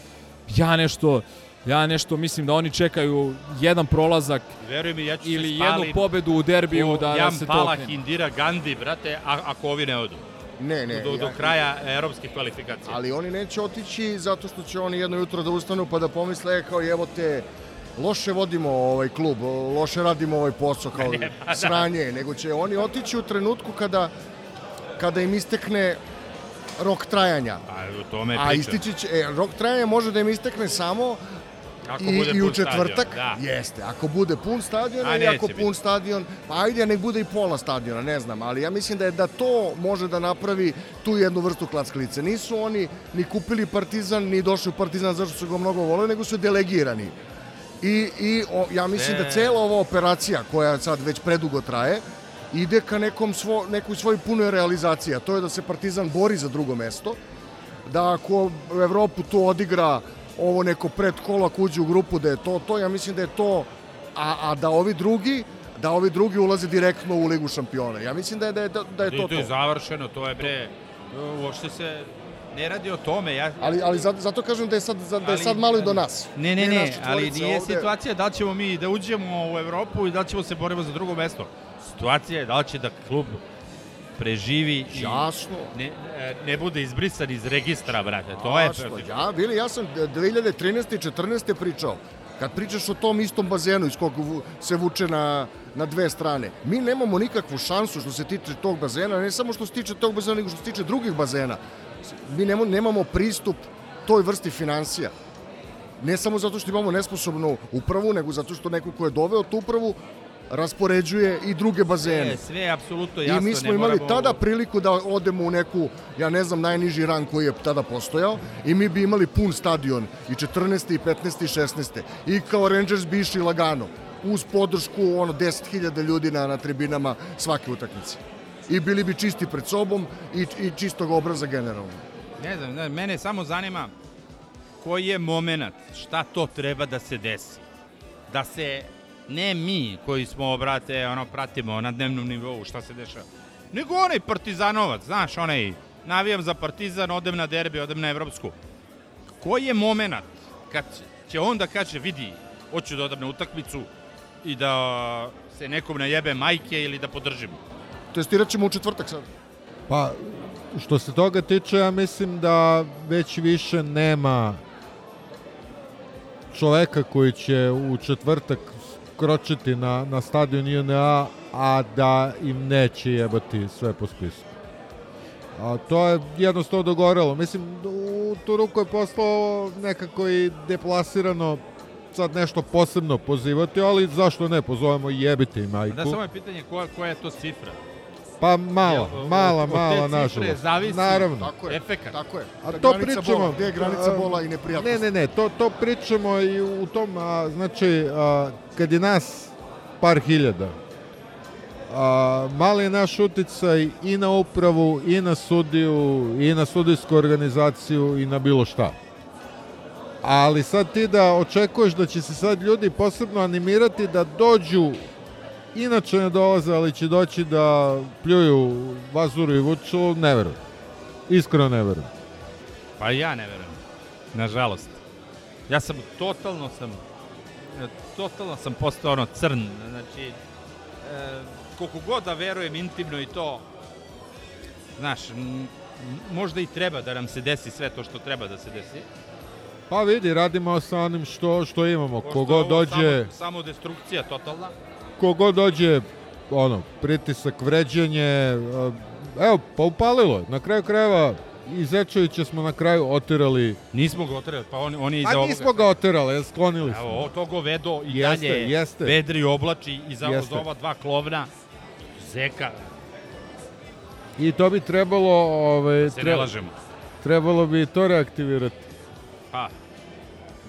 [SPEAKER 8] Ja nešto, ja nešto mislim da oni čekaju jedan prolazak
[SPEAKER 7] Veruj mi, ja ću
[SPEAKER 8] ili jednu pobedu u derbiju da, da
[SPEAKER 7] Jan
[SPEAKER 8] se to
[SPEAKER 7] Palak,
[SPEAKER 8] okrene.
[SPEAKER 7] Indira Gandhi, brate, a, ako ovi ne odu.
[SPEAKER 1] Ne, ne.
[SPEAKER 7] Do, do
[SPEAKER 1] ja-
[SPEAKER 7] kraja evropskih kvalifikacija.
[SPEAKER 1] Ali oni neće otići zato što će oni jedno jutro da ustanu pa da pomisle e, kao evo te loše vodimo ovaj klub, loše radimo ovaj posao kao (laughs)
[SPEAKER 7] Ne, pa da.
[SPEAKER 1] sranje, nego će oni otići u trenutku kada kada im istekne rok trajanja.
[SPEAKER 7] A o tome
[SPEAKER 1] A istići će, e, rok trajanja može da im istekne samo
[SPEAKER 7] Ako
[SPEAKER 1] i,
[SPEAKER 7] bude
[SPEAKER 1] i u
[SPEAKER 7] pun stadion,
[SPEAKER 1] četvrtak,
[SPEAKER 7] da.
[SPEAKER 1] jeste, ako bude pun stadion
[SPEAKER 7] A
[SPEAKER 1] ako
[SPEAKER 7] biti.
[SPEAKER 1] pun stadion, pa ajde, nek bude i pola stadiona, ne znam, ali ja mislim da je da to može da napravi tu jednu vrstu klackalice. Nisu oni ni kupili Partizan, ni došli u Partizan zašto su ga mnogo voleli, nego su delegirani. I, i o, ja mislim da cela ova operacija, koja sad već predugo traje, ide ka nekom svo, nekoj svoj punoj realizaciji, a to je da se Partizan bori za drugo mesto, da ako u Evropu to odigra ovo neko pred kolo ako uđe u grupu da je to to, ja mislim da je to a, a da ovi drugi da ovi drugi ulaze direktno u ligu šampiona. Ja mislim da je da je, da je
[SPEAKER 7] I
[SPEAKER 1] to
[SPEAKER 7] to je
[SPEAKER 1] to.
[SPEAKER 7] završeno, to je bre, uopšte se ne radi o tome. Ja,
[SPEAKER 1] Ali ali zato, zato kažem da je sad da je
[SPEAKER 7] Ali-
[SPEAKER 1] sad malo i do nas.
[SPEAKER 7] Ne, ne, ne, ali nije
[SPEAKER 1] ovde-
[SPEAKER 7] situacija da ćemo mi da uđemo u Evropu i da ćemo se borimo za drugo mesto. Situacija je da će da klub preživi i
[SPEAKER 1] Jasno.
[SPEAKER 7] ne, e, ne bude izbrisan iz registra, brate. To je...
[SPEAKER 1] Jasno, ja, bili, ja sam 2013. i 14. pričao. Kad pričaš o tom istom bazenu iz kog se vuče na, na dve strane, mi nemamo nikakvu šansu što se tiče tog bazena, ne samo što se tiče tog bazena, nego što se tiče drugih bazena. Mi nemamo, nemamo pristup toj vrsti financija. Ne samo zato što imamo nesposobnu upravu, nego zato što neko ko je doveo tu upravu raspoređuje i druge bazene.
[SPEAKER 7] E, sve je apsolutno jasno.
[SPEAKER 1] I mi smo imali
[SPEAKER 7] moramo-
[SPEAKER 1] tada priliku da odemo u neku, ja ne znam, najniži rang koji je tada postojao i mi bi imali pun stadion i 14. i 15. i 16. I kao Rangers bi išli lagano uz podršku ono 10.000 ljudi na, na tribinama svake utakmice. I bili bi čisti pred sobom i, i čistog obraza generalno.
[SPEAKER 7] Ne znam, ne, mene samo zanima koji je moment, šta to treba da se desi. Da se, ne mi koji smo, brate, ono, pratimo na dnevnom nivou šta se dešava, nego onaj partizanovac, znaš, onaj, navijam za partizan, odem na derbi, odem na evropsku. Koji je moment kad će on da kaže, vidi, hoću da odem na utakmicu i da se nekom najebe majke ili da podržim.
[SPEAKER 1] Testirat ćemo u četvrtak sad.
[SPEAKER 11] Pa, što se toga tiče, ja mislim da već više nema čoveka koji će u četvrtak kročiti na, na stadion INA, a da im neće jebati sve po spisku. A to je jednostavno dogorelo. Mislim, u tu ruku je poslao nekako i deplasirano sad nešto posebno pozivati, ali zašto ne, pozovemo i jebite i majku.
[SPEAKER 7] Da, samo je pitanje koja, koja je to cifra.
[SPEAKER 11] Pa mala,
[SPEAKER 7] Jel,
[SPEAKER 11] mala,
[SPEAKER 7] od te
[SPEAKER 11] mala,
[SPEAKER 7] cifre
[SPEAKER 11] nažalost.
[SPEAKER 7] zavisi
[SPEAKER 11] Naravno.
[SPEAKER 1] Tako je.
[SPEAKER 7] efekat.
[SPEAKER 1] Tako je.
[SPEAKER 11] A
[SPEAKER 1] Da
[SPEAKER 11] to pričamo...
[SPEAKER 1] Bola, gde je granica bola i
[SPEAKER 11] Ne,
[SPEAKER 1] neprijatnosti?
[SPEAKER 11] ne, ne, to, to pričamo i u tom, a, znači, a, kad je nas par hiljada, a, mali je naš uticaj i na upravu, i na sudiju, i na sudijsku organizaciju, i na bilo šta. Ali sad ti da očekuješ da će se sad ljudi posebno animirati da dođu inače ne dolaze, ali će doći da pljuju Vazuru i Vuču, ne verujem. Iskreno ne verujem.
[SPEAKER 7] Pa ja ne verujem. Nažalost. Ja sam totalno sam e, totalno sam postao ono crn. Znači, e, koliko god da verujem intimno i to, znaš, možda i treba da nam se desi sve to što treba da se desi.
[SPEAKER 11] Pa vidi, radimo sa onim što, što imamo.
[SPEAKER 7] Pošto
[SPEAKER 11] Kogo dođe,
[SPEAKER 7] Samo, samo destrukcija totalna.
[SPEAKER 11] Kogo dođe, ono, pritisak, vređenje, evo, pa upalilo je. Na kraju krajeva, i Zečevića smo na kraju otirali.
[SPEAKER 7] Nismo ga oterali, pa on, on je iza
[SPEAKER 11] Pa
[SPEAKER 7] ovoga.
[SPEAKER 11] nismo ga otirali, sklonili smo.
[SPEAKER 7] Evo, to govedo i
[SPEAKER 11] Jeste,
[SPEAKER 7] dalje
[SPEAKER 11] jeste.
[SPEAKER 7] vedri oblači i za, ova dva klovna zeka,
[SPEAKER 11] I to bi trebalo, ovaj,
[SPEAKER 7] se ne lažemo.
[SPEAKER 11] trebalo bi to reaktivirati.
[SPEAKER 7] Pa,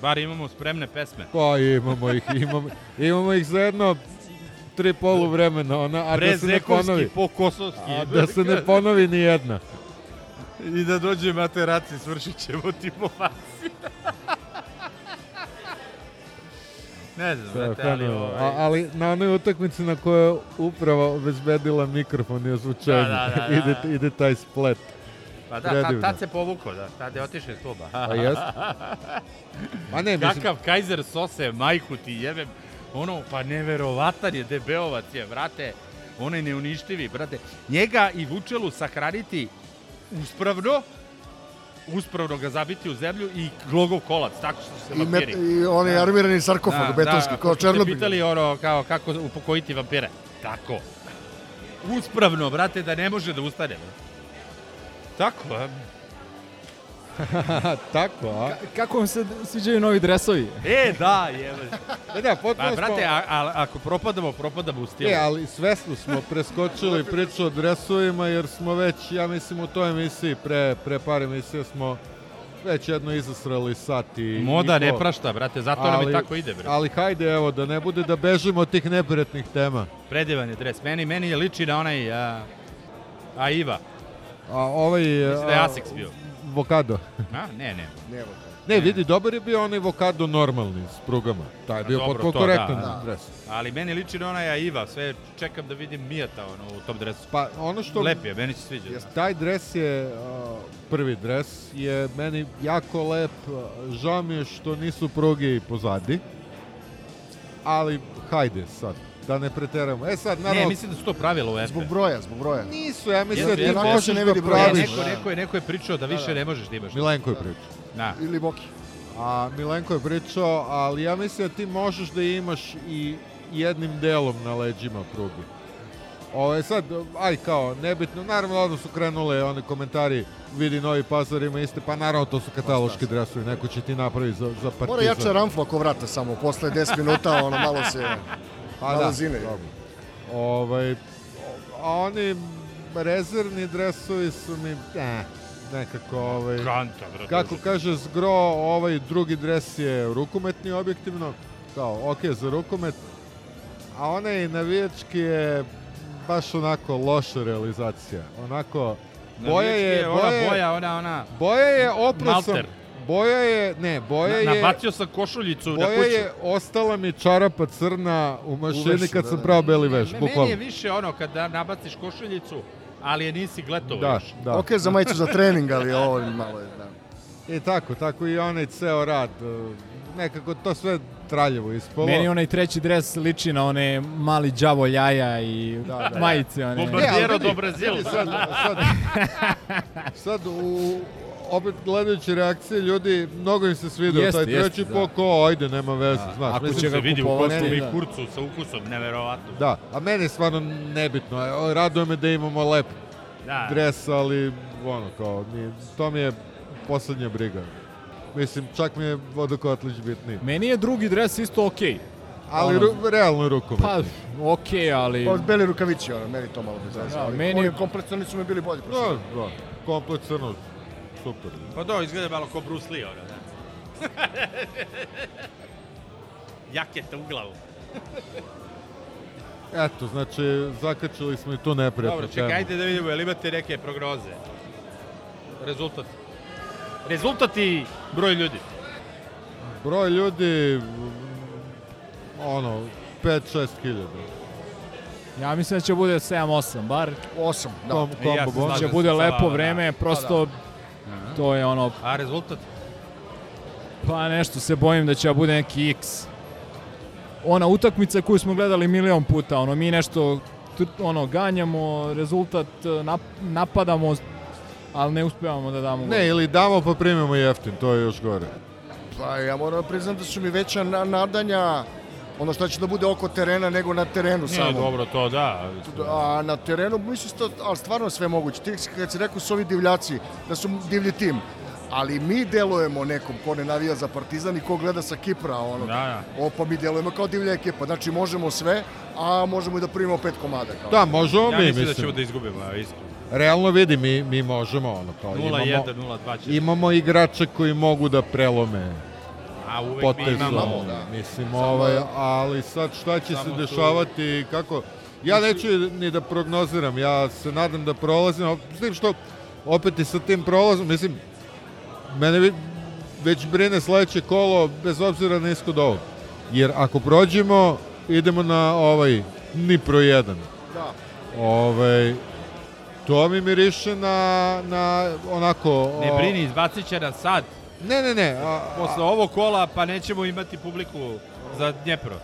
[SPEAKER 7] bar imamo spremne pesme.
[SPEAKER 11] Pa imamo ih, imamo, imamo ih za jedno tri polu vremena, ona, a da se ne ponovi.
[SPEAKER 7] po kosovski.
[SPEAKER 11] A da se ne ponovi ni jedna. (laughs)
[SPEAKER 7] I da dođe materaci, svršit ćemo tipovaci. (laughs) ne znam,
[SPEAKER 11] je
[SPEAKER 7] brate, ali ovaj...
[SPEAKER 11] A, ali na onoj utakmici na kojoj je upravo obezbedila mikrofon i ozvučenje,
[SPEAKER 7] Da, da, da, da.
[SPEAKER 11] ide, ide taj splet.
[SPEAKER 7] Pa da, tad,
[SPEAKER 11] predivno.
[SPEAKER 7] tad se povukao, da, tad je otišao iz kluba.
[SPEAKER 11] Pa jest. (laughs) Ma ne, mislim,
[SPEAKER 7] Kakav Kaiser sose, majku ti jebem. Ono, pa neverovatan je, debeovac je, brate. On je neuništivi, brate. Njega i Vučelu sahraniti uspravno, uspravno ga zabiti u zemlju i glogov kolac, tako što se
[SPEAKER 1] I,
[SPEAKER 7] vampiri.
[SPEAKER 1] I onaj
[SPEAKER 7] Da.
[SPEAKER 1] armirani sarkofag, betonski, kao
[SPEAKER 7] ko što ste
[SPEAKER 1] Černobil.
[SPEAKER 7] pitali ono, kao, kako upokojiti vampire. Tako. Uspravno, brate, da ne može da ustane. brate. (laughs) Tako, a?
[SPEAKER 11] Tako, a?
[SPEAKER 8] Kako vam se sviđaju novi dresovi?
[SPEAKER 7] E, da, jebe.
[SPEAKER 11] E da, potpuno
[SPEAKER 7] Pa, brate,
[SPEAKER 11] smo...
[SPEAKER 7] a, a, ako propadamo, propadamo u stilu.
[SPEAKER 11] E, ali svesno smo preskočili (laughs) priču o dresovima jer smo već, ja mislim, u toj emisiji, pre, pre par emisija smo već jedno izasrali sat i...
[SPEAKER 7] Moda
[SPEAKER 11] i
[SPEAKER 7] ne
[SPEAKER 11] po.
[SPEAKER 7] prašta, brate, zato nam i tako ide, brate.
[SPEAKER 11] Ali hajde, evo, da ne bude da bežimo od tih neprijatnih tema.
[SPEAKER 7] Predivan je dres. Meni, meni je liči na onaj a, Aiva.
[SPEAKER 11] A ovaj...
[SPEAKER 7] Mislim da je
[SPEAKER 11] a,
[SPEAKER 7] Asics bio.
[SPEAKER 11] Vokado.
[SPEAKER 7] A, ne, ne.
[SPEAKER 1] Ne,
[SPEAKER 11] Ne, vidi, dobar je bio onaj Vokado normalni s prugama. Taj je
[SPEAKER 7] A
[SPEAKER 11] bio
[SPEAKER 7] dobro,
[SPEAKER 11] potpuno korektan
[SPEAKER 7] da, da.
[SPEAKER 11] dres.
[SPEAKER 7] Ali meni liči na onaj Aiva. Sve čekam da vidim Mijata ono, u tom dresu.
[SPEAKER 11] Pa ono što...
[SPEAKER 7] Lep je, meni se sviđa. da.
[SPEAKER 11] Taj dres je, a, prvi dres, je meni jako lep. Žao mi je što nisu pruge pozadi. Ali, hajde sad, da ne preteramo. E sad, naravno...
[SPEAKER 7] Ne, mislim da su to pravila u FB.
[SPEAKER 1] Zbog broja, zbog broja.
[SPEAKER 11] Nisu, ja mislim da ti možeš
[SPEAKER 1] jeste. ne
[SPEAKER 11] da
[SPEAKER 1] vidi.
[SPEAKER 7] Ne,
[SPEAKER 11] praviš.
[SPEAKER 7] neko, neko, je, neko je pričao da više
[SPEAKER 1] da.
[SPEAKER 7] ne možeš da imaš.
[SPEAKER 11] Milenko je pričao.
[SPEAKER 7] Da.
[SPEAKER 1] Ili Boki.
[SPEAKER 11] A Milenko je pričao, ali ja mislim da ti možeš da imaš i jednim delom na leđima pruge. Ovo je sad, aj kao, nebitno, naravno odmah su krenule one komentari, vidi Novi Pazar ima iste, pa naravno to su kataloški dresovi, neko će ti napraviti za, za partizan.
[SPEAKER 1] Mora jača ramfla oko vrata samo, posle 10 minuta, ono malo se... (laughs)
[SPEAKER 11] Pa
[SPEAKER 1] malo
[SPEAKER 11] da. Ovaj, a oni rezervni dresovi su mi, eh, nekako, ovaj...
[SPEAKER 7] Kanta, brate.
[SPEAKER 11] Kako kaže Zgro, ovaj drugi dres je rukometni objektivno, kao, ok, za rukomet, a onaj navijački je baš onako loša realizacija. Onako, boja je,
[SPEAKER 7] ona
[SPEAKER 11] boja je,
[SPEAKER 7] boja, ona, ona...
[SPEAKER 11] boja je oprao sam,
[SPEAKER 7] Malter.
[SPEAKER 11] Boja je, ne, boja
[SPEAKER 7] Na,
[SPEAKER 11] je,
[SPEAKER 7] nabacio sam košuljicu na
[SPEAKER 11] boja
[SPEAKER 7] kuću.
[SPEAKER 11] je, ostala mi čarapa crna u mašini
[SPEAKER 1] vešu,
[SPEAKER 11] kad
[SPEAKER 1] da,
[SPEAKER 11] sam
[SPEAKER 1] da.
[SPEAKER 11] prao beli veš,
[SPEAKER 7] Meni
[SPEAKER 11] bukvalno.
[SPEAKER 7] je više ono kada nabaciš košuljicu, ali je nisi gletovao
[SPEAKER 11] Da,
[SPEAKER 7] još.
[SPEAKER 11] da.
[SPEAKER 1] Ok, za majicu za trening, ali (laughs) ovo malo je, da.
[SPEAKER 11] I tako, tako i onaj ceo rad, e, nekako to sve traljevo ispolo.
[SPEAKER 8] Meni onaj treći dres liči na one mali đavo ljaja i
[SPEAKER 11] Da, da.
[SPEAKER 8] majice. One.
[SPEAKER 7] Bombardiero
[SPEAKER 11] vidi,
[SPEAKER 7] do Brazil.
[SPEAKER 11] vidi Sad, sad, sad u, opet gledajući reakcije ljudi, mnogo im se svidio
[SPEAKER 8] Jeste,
[SPEAKER 11] taj treći
[SPEAKER 8] da.
[SPEAKER 11] po ko, ajde, nema veze, znaš.
[SPEAKER 8] Ako će
[SPEAKER 7] Se
[SPEAKER 8] ga
[SPEAKER 7] vidi u kostumi i
[SPEAKER 8] da.
[SPEAKER 7] kurcu sa ukusom, neverovatno.
[SPEAKER 11] Da, a meni je stvarno nebitno, e, raduje me da imamo lep
[SPEAKER 7] Da.
[SPEAKER 11] dres, ali ono, kao, nije, to mi je poslednja briga. Mislim, čak mi je Vodokotlić bitniji.
[SPEAKER 8] Meni je drugi dres isto okej.
[SPEAKER 11] Ali
[SPEAKER 8] ono,
[SPEAKER 11] ru, realno rukomet.
[SPEAKER 8] Pa, okej, ali...
[SPEAKER 1] Pa beli rukavići, ono, meni to malo bez veze.
[SPEAKER 8] Da,
[SPEAKER 1] ali
[SPEAKER 8] meni-
[SPEAKER 1] Oni kompleksioni su mi bili bolji.
[SPEAKER 11] Da, da. Komplet crno. Super.
[SPEAKER 7] Pa do, izgleda malo ko Bruce Lee, ono, da. (laughs) Jaketa u glavu. (laughs)
[SPEAKER 11] Eto, znači, zakačili smo i tu neprijatnu
[SPEAKER 7] Dobro,
[SPEAKER 11] temu.
[SPEAKER 7] čekaj, ajde da vidimo, jel imate neke prognoze? Rezultat. Rezultat i broj ljudi.
[SPEAKER 11] Broj ljudi, ono, 5-6 hiljada.
[SPEAKER 8] Ja mislim da će bude 7-8, bar
[SPEAKER 1] 8, da.
[SPEAKER 11] Kom,
[SPEAKER 7] I ja
[SPEAKER 11] kombo
[SPEAKER 7] se
[SPEAKER 11] bon.
[SPEAKER 7] slažem.
[SPEAKER 8] će bude lepo
[SPEAKER 7] da.
[SPEAKER 8] vreme, prosto to je ono,
[SPEAKER 7] A rezultat?
[SPEAKER 8] pa nešto se bojim da će da bude neki X. Ona utakmica koju smo gledali milion puta, ono mi nešto ono ganjamo, rezultat nap, napadamo, ali ne uspevamo da damo.
[SPEAKER 11] Ne, ili damo pa primimo jeftin, to je još gore.
[SPEAKER 1] Pa ja moram priznati da su mi veća na, nadanja ono što će da bude oko terena nego na terenu
[SPEAKER 7] Nije
[SPEAKER 1] samo.
[SPEAKER 7] dobro to, da.
[SPEAKER 1] A na terenu, mislim sto, ali stvarno sve moguće. Ti kad si rekao su ovi divljaci, da su divlji tim, ali mi delujemo nekom ko ne navija za Partizan i ko gleda sa Kipra, ono.
[SPEAKER 7] Da, da.
[SPEAKER 1] O, pa mi delujemo kao divlja ekipa. Znači možemo sve, a možemo i da primimo pet komada. Kao.
[SPEAKER 11] Da, možemo
[SPEAKER 7] Ja
[SPEAKER 11] mi,
[SPEAKER 7] mislim da
[SPEAKER 11] mislim.
[SPEAKER 7] ćemo da izgubimo, a, iskreno.
[SPEAKER 11] Realno vidi, mi, mi možemo, ono, kao
[SPEAKER 7] 0-1,
[SPEAKER 11] imamo,
[SPEAKER 7] 0-2 će.
[SPEAKER 11] imamo igrače koji mogu da prelome
[SPEAKER 7] A uvek mi
[SPEAKER 11] potezu,
[SPEAKER 7] imamo.
[SPEAKER 1] da.
[SPEAKER 11] mislim,
[SPEAKER 1] Samo-
[SPEAKER 11] ovaj, ali sad šta će se
[SPEAKER 7] Samo
[SPEAKER 11] dešavati i kako... Ja neću ni da prognoziram, ja se nadam da prolazim, s tim što opet i sa tim prolazom, mislim, mene vi- već brine sledeće kolo, bez obzira na ishod ovog. Jer ako prođemo, idemo na ovaj Nipro 1.
[SPEAKER 1] Da.
[SPEAKER 11] Ovaj, to mi miriše na, na onako...
[SPEAKER 7] Ne brini, izbacit će nas sad.
[SPEAKER 11] Ne, ne, ne. A,
[SPEAKER 7] Posle ovog kola, pa nećemo imati publiku za Dnjepro.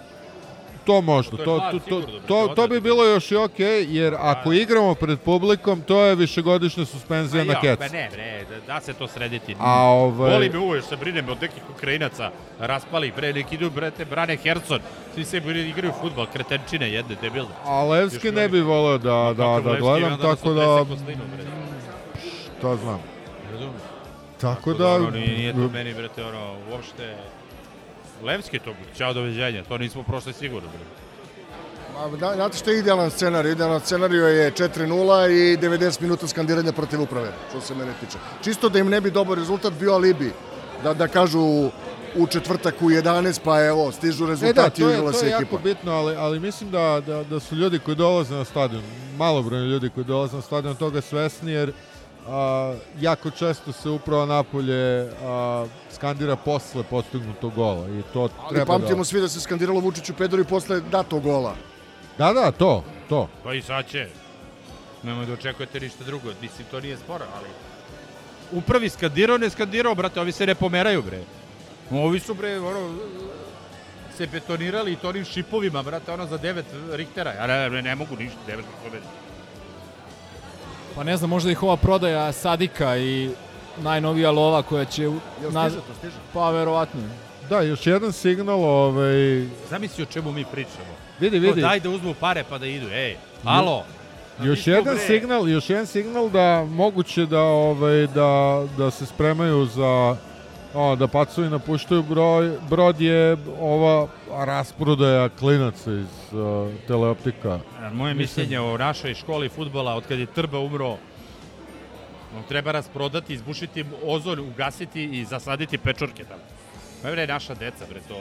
[SPEAKER 11] To možda,
[SPEAKER 7] To
[SPEAKER 11] to, to, to, to, bi bilo još i okej, jer ako igramo pred publikom, to je višegodišnja suspenzija
[SPEAKER 7] Ma
[SPEAKER 11] na kec.
[SPEAKER 7] Pa ne, bre, da, da se to srediti.
[SPEAKER 11] A ovaj-
[SPEAKER 7] Boli me uveš, se brinem od nekih Ukrajinaca, raspali, bre, neki idu, brate, brane Herson, svi se igraju futbal, kretenčine jedne, debilne.
[SPEAKER 11] A Levski ne bi voleo da, da, da gledam,
[SPEAKER 7] nas
[SPEAKER 11] tako da, šta znam.
[SPEAKER 7] Razumeš?
[SPEAKER 11] Tako
[SPEAKER 7] Tako
[SPEAKER 11] da,
[SPEAKER 7] ono, nije, to meni, brate, ono, uopšte... Levski to, ćao, doveđenja, to nismo prošli sigurno, bre.
[SPEAKER 1] Ma, da, znate što je idealan scenarij? Idealan scenarij je 4-0 i 90 minuta skandiranja protiv uprave, što se mene tiče. Čisto da im ne bi dobar rezultat bio alibi. Da, da kažu u četvrtak u 11, pa evo, stižu
[SPEAKER 11] E da,
[SPEAKER 1] rezultati
[SPEAKER 11] to je, to je jako bitno, ali, ali mislim da, da, da su ljudi koji dolaze na stadion, malobrojni ljudi koji dolaze na stadion toga svesni, jer a, jako često se upravo napolje a, skandira posle postignutog gola i to
[SPEAKER 1] Ali
[SPEAKER 11] treba
[SPEAKER 1] pamtimo
[SPEAKER 11] da...
[SPEAKER 1] svi da se skandiralo Vučiću Pedori posle datog gola.
[SPEAKER 11] Da, da, to, to.
[SPEAKER 7] Pa i sad će. Nemoj da očekujete ništa drugo. Mislim, to nije sporo, ali... Upravi skandirao, ne skandirao, brate, ovi se ne pomeraju, bre. Ovi su, bre, ono, se betonirali i to onim šipovima, brate, ono za 9 Richtera. Ja ne, ne, ne mogu ništa, 9 pobedi.
[SPEAKER 8] Pa ne znam, možda ih ova prodaja Sadika i najnovija lova koja će...
[SPEAKER 1] Jel
[SPEAKER 8] na-
[SPEAKER 1] stiže to, stiže?
[SPEAKER 8] Pa verovatno.
[SPEAKER 11] Da, još jedan signal, ovaj...
[SPEAKER 7] Zamisli o čemu mi pričamo.
[SPEAKER 11] Vidi,
[SPEAKER 7] To
[SPEAKER 11] vidi.
[SPEAKER 7] daj da uzmu pare pa da idu, ej, alo.
[SPEAKER 11] Još jedan
[SPEAKER 7] bre.
[SPEAKER 11] signal, još jedan signal da moguće da ovaj da da se spremaju za o, da pacovi napuštaju broj, brod je ova rasprodaja klinaca iz uh, teleoptika.
[SPEAKER 7] Moje
[SPEAKER 11] Mislim-
[SPEAKER 7] mišljenje o našoj školi futbola, od kad je Trba umro, on treba rasprodati, izbušiti ozon, ugasiti i zasaditi pečurke tamo. Pa bre, naša deca, bre, to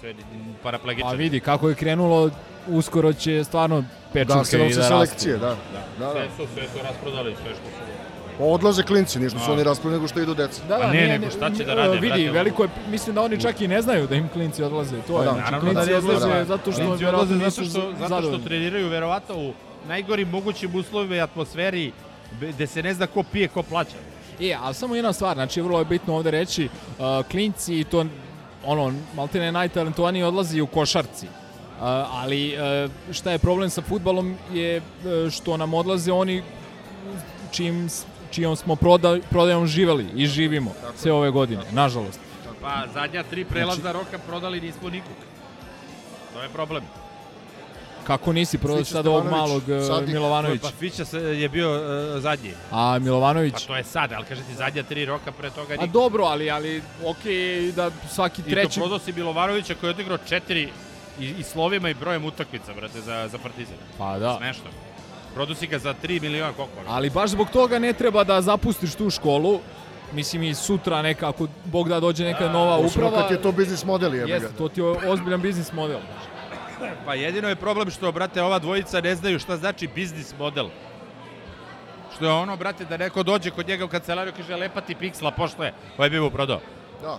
[SPEAKER 7] sve paraplegičari.
[SPEAKER 8] Pa vidi, kako je krenulo, uskoro će stvarno pečurke
[SPEAKER 1] Da, se
[SPEAKER 8] i da
[SPEAKER 1] se
[SPEAKER 8] rastu.
[SPEAKER 1] selekcije, da. da, da.
[SPEAKER 7] Sve su, sve su rasprodali, sve što su.
[SPEAKER 1] Pa odlaze klinci, ništa su
[SPEAKER 7] A.
[SPEAKER 1] oni raspali nego što idu deca.
[SPEAKER 8] Da, da,
[SPEAKER 7] ne,
[SPEAKER 8] nije-
[SPEAKER 7] nego šta će da rade,
[SPEAKER 8] Vidi,
[SPEAKER 7] brate,
[SPEAKER 8] veliko je, mislim da oni čak i ne znaju da im klinci odlaze. To je,
[SPEAKER 1] da.
[SPEAKER 8] znači,
[SPEAKER 7] Naravno da
[SPEAKER 8] klinci
[SPEAKER 7] ne znaju,
[SPEAKER 8] odlaze
[SPEAKER 1] da.
[SPEAKER 8] zato što
[SPEAKER 7] Klinci odlaze zato što, zato što
[SPEAKER 8] zadovoljni.
[SPEAKER 7] treniraju verovatno u najgorim mogućim uslovima i atmosferi gde se ne zna ko pije, ko plaća.
[SPEAKER 8] E, ali samo jedna stvar, znači vrlo je bitno ovde reći, uh, klinci i to ono, maltene najtalentovaniji odlazi u košarci. Uh, ali uh, šta je problem sa futbalom je uh, što nam odlaze oni čim, čijom smo proda, prodajom živeli i živimo sve ove godine, nažalost.
[SPEAKER 7] Pa zadnja tri prelazna roka prodali nismo nikog. To je problem.
[SPEAKER 8] Kako nisi prodao sad ovog malog uh,
[SPEAKER 1] Sadik.
[SPEAKER 8] Milovanovića?
[SPEAKER 7] Pa Fića se- je bio uh, zadnji.
[SPEAKER 8] A Milovanović?
[SPEAKER 7] Pa to je sad, ali kažete zadnja tri roka pre toga
[SPEAKER 8] A
[SPEAKER 7] nikog.
[SPEAKER 8] dobro, ali, ali okej da svaki
[SPEAKER 7] I to
[SPEAKER 8] treći...
[SPEAKER 7] prodao si Milovanovića koji je odigrao četiri I, i slovima i brojem utakmica, brate, za, za Partizan.
[SPEAKER 8] Pa da.
[SPEAKER 7] Smešno. Produsi ga za 3 miliona koliko?
[SPEAKER 8] Ali baš zbog toga ne treba da zapustiš tu školu. Mislim i sutra neka, ako Bog da dođe neka nova
[SPEAKER 1] Posebno
[SPEAKER 8] uprava.
[SPEAKER 1] kad je to biznis model, ga.
[SPEAKER 8] Jeste, to ti je ozbiljan biznis model. (clears throat)
[SPEAKER 7] Pa jedino je problem što, brate, ova dvojica ne znaju šta znači biznis model. Što je ono, brate, da neko dođe kod njega u kancelariju i kaže lepa ti piksla, pošto je, ovaj bi mu prodao.
[SPEAKER 1] Da.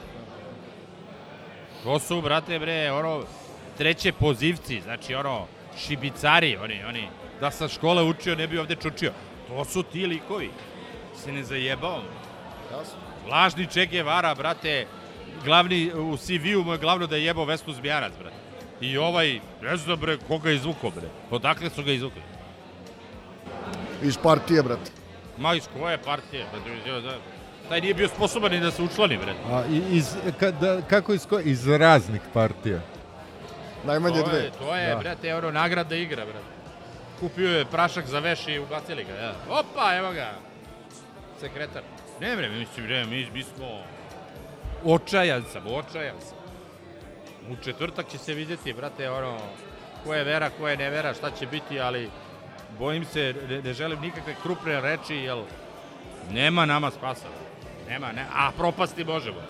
[SPEAKER 7] To su, brate, bre, ono, treće pozivci, znači, ono, šibicari, oni, oni, da sa škole učio, ne bi ovde čučio. To su ti likovi. Se ne zajebao.
[SPEAKER 1] Jasno.
[SPEAKER 7] Lažni Che Guevara, brate, glavni, u CV-u mu je glavno da je jebao Vesnu Zbjarac, brate. I ovaj, ne znam, bre, koga je izvukao, bre. Odakle su ga izvukli?
[SPEAKER 1] Iz partije, brate.
[SPEAKER 7] Ma iz koje partije? Brate, da, taj nije bio sposoban ni da se učlani, bre.
[SPEAKER 11] A, i- iz, kada, kako iz, ko- iz raznih partija?
[SPEAKER 1] Najmanje
[SPEAKER 7] To
[SPEAKER 1] dve.
[SPEAKER 7] je, to je,
[SPEAKER 11] Da.
[SPEAKER 7] brate, ono, nagrada igra, brate. Kupio je prašak za veš i ubacili ga, ja. Opa, evo ga. Sekretar. Ne, bre, mislim, ne, mi, mi smo... Očajan sam, očajan sam. U četvrtak će se vidjeti, brate, ono, ko je vera, ko je nevera, šta će biti, ali bojim se, ne, ne želim nikakve krupne reči, jer nema nama spasa. Nema, ne, a propasti možemo.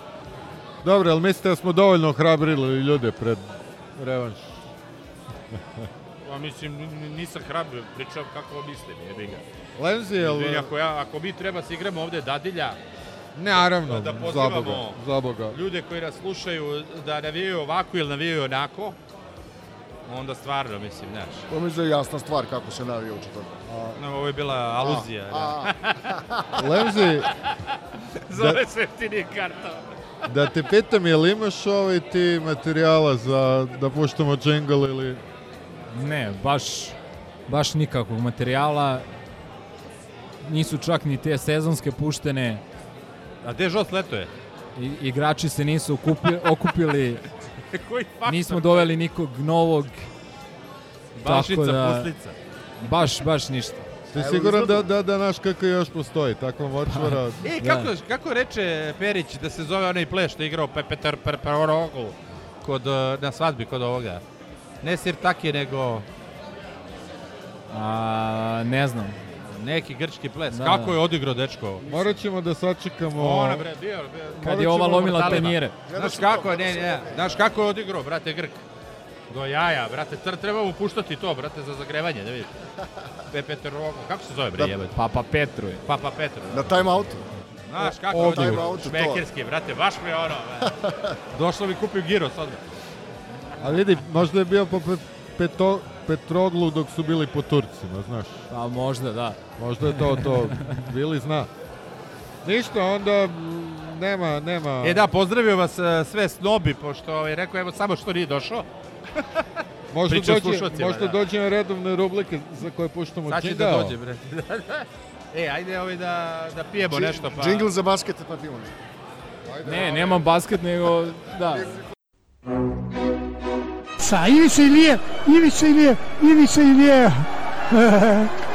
[SPEAKER 11] Dobro, ali mislite da smo dovoljno ohrabrili ljude pred revanš? (laughs)
[SPEAKER 7] Pa mislim, nisam hrabro, pričam kako mislim, jebi ga.
[SPEAKER 11] Lenzi, jel...
[SPEAKER 7] Izvini, ako, ja, ako mi treba se igramo ovde dadilja,
[SPEAKER 11] Naravno,
[SPEAKER 7] da
[SPEAKER 11] za Boga, za Boga.
[SPEAKER 7] ljude koji nas slušaju da navijaju ovako ili navijaju onako, onda stvarno, mislim, znaš.
[SPEAKER 1] To mi je jasna stvar kako se navija u četvrtak.
[SPEAKER 7] No, ovo je bila aluzija.
[SPEAKER 1] A,
[SPEAKER 7] da. (laughs) (laughs)
[SPEAKER 11] Lenzi,
[SPEAKER 7] Zove se jeftini karta.
[SPEAKER 11] da te pitam, jel imaš ovaj ti materijala za da puštamo džingl ili...
[SPEAKER 8] Ne, baš, baš nikakvog materijala. Nisu čak ni te sezonske puštene.
[SPEAKER 7] A gde Žos leto je?
[SPEAKER 8] I, igrači se nisu okupi, okupili. (laughs)
[SPEAKER 7] Koji faktor?
[SPEAKER 8] Nismo doveli nikog novog.
[SPEAKER 7] Bašica,
[SPEAKER 8] tako da,
[SPEAKER 7] puslica.
[SPEAKER 8] Baš, baš ništa.
[SPEAKER 11] Ti siguran da, da, da naš kako još postoji, takva močvara?
[SPEAKER 7] E, kako, kako reče Perić da se zove onaj pleš što je igrao Pepe Ter Perperoroglu kod, eh, na svadbi kod ovoga? Ne Sirtaki, nego
[SPEAKER 8] A, ne znam.
[SPEAKER 7] neki grčki ples.
[SPEAKER 8] Da,
[SPEAKER 7] kako
[SPEAKER 8] da.
[SPEAKER 7] je odigrao dečko?
[SPEAKER 11] Morat ćemo da sačekamo...
[SPEAKER 7] Ona bre, bio, bio.
[SPEAKER 8] Kad je ova lomila tanjire.
[SPEAKER 7] Znaš kako, ne, ne, znaš kako je odigrao, brate Grk? Do jaja, brate, tr treba mu puštati to, brate, za zagrevanje, da vidite. Pepe Teroglu, kako se zove, bre,
[SPEAKER 1] Da.
[SPEAKER 7] jebate?
[SPEAKER 8] Papa Petru je.
[SPEAKER 7] Papa Petru.
[SPEAKER 1] Na time out.
[SPEAKER 7] Znaš kako
[SPEAKER 1] autu, to.
[SPEAKER 7] šmekerski, brate, baš mi je ono, bre. (laughs) Došlo mi kupio giros odmah.
[SPEAKER 11] A vidi, možda je bio po pe, peto, Petroglu dok su bili po Turcima, znaš.
[SPEAKER 8] Pa možda, da.
[SPEAKER 11] Možda je to to, bili zna. Ništa, onda nema, nema...
[SPEAKER 7] E da, pozdravio vas e, sve snobi, pošto ovaj, rekao, evo, samo što nije došao. (laughs)
[SPEAKER 11] možda
[SPEAKER 7] priča
[SPEAKER 11] dođe, možda
[SPEAKER 7] da.
[SPEAKER 11] dođe na redovne rubrike za koje puštamo
[SPEAKER 7] Sad će da dođe, bre. (laughs) e, ajde ovaj da, da pijemo nešto, pa...
[SPEAKER 1] Džingl za basket pa pivamo.
[SPEAKER 8] Ne, nemam basket, nego, da.
[SPEAKER 12] Sa Ivica Ilije, Ivica Ilije, Ivica Ilije.
[SPEAKER 13] Prvo moram da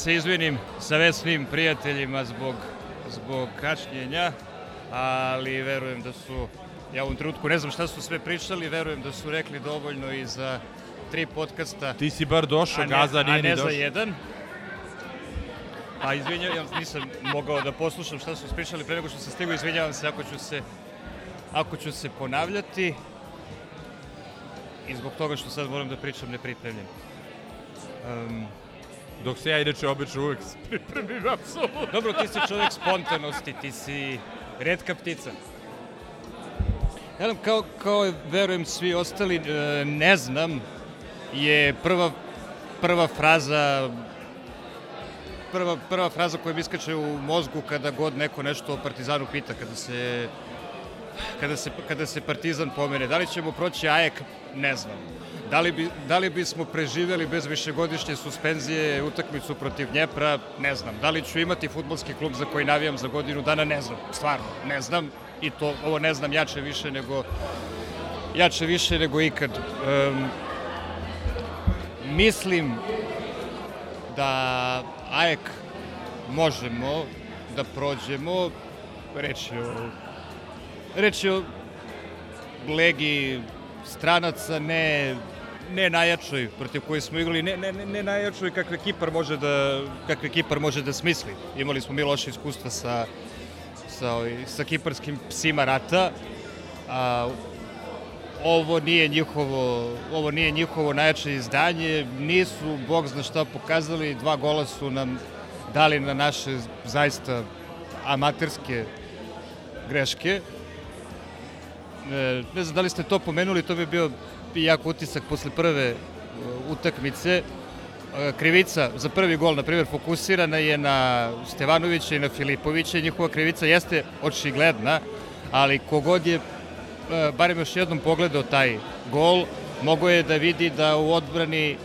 [SPEAKER 13] se izvinim sa svim prijateljima zbog, zbog kašnjenja, ali verujem da su, ja u ovom trenutku ne znam šta su sve pričali, verujem da su rekli dovoljno i za tri podcasta.
[SPEAKER 7] Ti si bar došao,
[SPEAKER 13] a ne,
[SPEAKER 7] Gaza
[SPEAKER 13] a
[SPEAKER 7] nije ni
[SPEAKER 13] ne za
[SPEAKER 7] došao.
[SPEAKER 13] jedan. A izvinjavam, nisam mogao da poslušam šta su pričali pre nego što sam stigao, izvinjavam se ako ću se, ako ću se ponavljati i zbog toga što sad moram da pričam nepripremljen. Um,
[SPEAKER 7] Dok se ja inače obično uvek (laughs) pripremim apsolutno.
[SPEAKER 13] Dobro, ti si čovjek spontanosti, ti si redka ptica. Ja nam kao, kao verujem svi ostali, e, ne znam, je prva, prva fraza prva, prva fraza koja mi iskače u mozgu kada god neko nešto o Partizanu pita, kada se kada se, kada se Partizan pomene. Da li ćemo proći Ajek? Ne znam. Da li, bi, da li bismo preživjeli bez višegodišnje suspenzije utakmicu protiv Dnjepra? Ne znam. Da li ću imati futbolski klub za koji navijam za godinu dana? Ne znam. Stvarno, ne znam. I to, ovo ne znam jače više nego jače više nego ikad. Um, mislim da AEK možemo da prođemo reći o reći o legi stranaca ne ne najjačoj protiv koje smo igrali, ne, ne, ne najjačoj kakve Kipar može da, kakve Kipar može da smisli. Imali smo mi loše iskustva sa, sa, sa kiparskim psima rata, a ovo nije njihovo, ovo nije njihovo najjače izdanje, nisu, bog zna šta pokazali, dva gola su nam dali na naše zaista amaterske greške. E, ne znam da li ste to pomenuli, to bi bio jak utisak posle prve uh, utakmice. Uh, krivica za prvi gol, na primjer, fokusirana je na Stevanovića i na Filipovića. Njihova krivica jeste očigledna, ali kogod je uh, barem još jednom pogledao taj gol, mogo je da vidi da u odbrani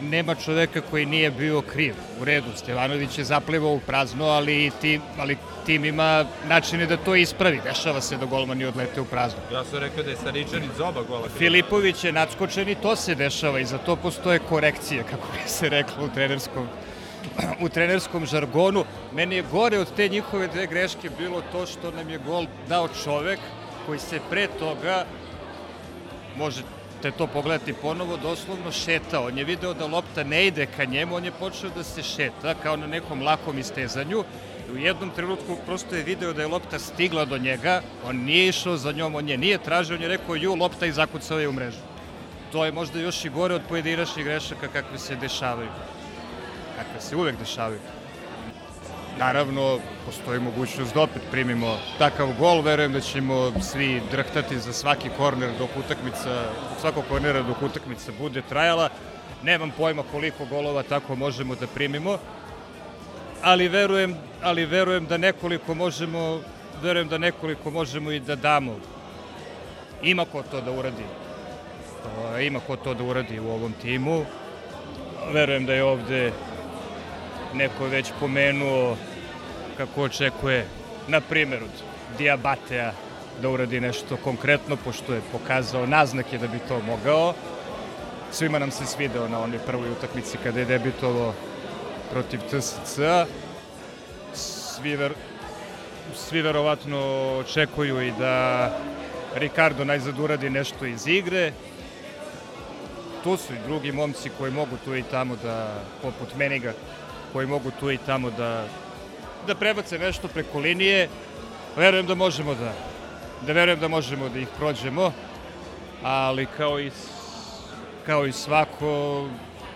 [SPEAKER 13] nema čoveka koji nije bio kriv. U redu, Stevanović je zaplivao u prazno, ali tim, ali tim ima načine da to ispravi. Dešava se da golmani odlete u prazno.
[SPEAKER 7] Ja sam rekao da je Staričan iz oba gola.
[SPEAKER 13] Filipović je nadskočen i to se dešava i za to postoje korekcije, kako bi se reklo u trenerskom u trenerskom žargonu. Meni je gore od te njihove dve greške bilo to što nam je gol dao čovek koji se pre toga možete to pogledati ponovo, doslovno šetao. On je video da lopta ne ide ka njemu, on je počeo da se šeta kao na nekom lakom istezanju. U jednom trenutku prosto je video da je lopta stigla do njega, on nije išao za njom, on je nije tražio, on je rekao ju, lopta i zakucao je u mrežu. To je možda još i gore od pojedinačnih grešaka kakve se dešavaju. Kakve se uvek dešavaju. Naravno, postoji mogućnost da opet primimo takav gol. Verujem da ćemo svi drhtati za svaki korner dok utakmica, svakog kornera dok utakmica bude trajala. Nemam pojma koliko golova tako možemo da primimo, ali verujem, ali verujem da nekoliko možemo, verujem da nekoliko možemo i da damo. Ima ko to da uradi. Ima ko to da uradi u ovom timu. Verujem da je ovde neko već pomenuo kako očekuje, na primjer, od Diabatea da uradi nešto konkretno, pošto je pokazao naznake da bi to mogao. Svima nam se svideo na onoj prvoj utakmici kada je debitovao protiv TSC. Svi, ver, svi verovatno očekuju i da Ricardo najzad uradi nešto iz igre. Tu su i drugi momci koji mogu tu i tamo da, poput Meniga, koji mogu tu i tamo da, da prebace nešto preko linije. Verujem da možemo da, da verujem da možemo da ih prođemo, ali kao i, kao i svako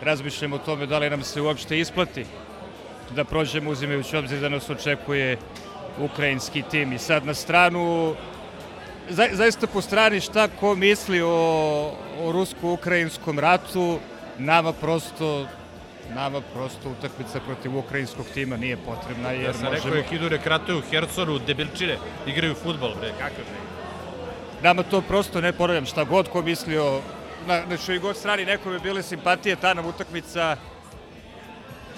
[SPEAKER 13] razmišljamo o tome da li nam se uopšte isplati da prođemo uzimajući obzir da nas očekuje ukrajinski tim. I sad na stranu, za, zaista po strani šta ko misli o, o rusko-ukrajinskom ratu, nama prosto nama prosto utakmica protiv ukrajinskog tima nije potrebna jer
[SPEAKER 7] Ja sam
[SPEAKER 13] možemo...
[SPEAKER 7] rekao je Hidure Kratoju, Hersoru, Debilčire, igraju futbol, bre, kakav bre.
[SPEAKER 13] Nama to prosto ne ponavljam šta god ko mislio na, na čoj god strani nekome bile simpatije, ta nam utakmica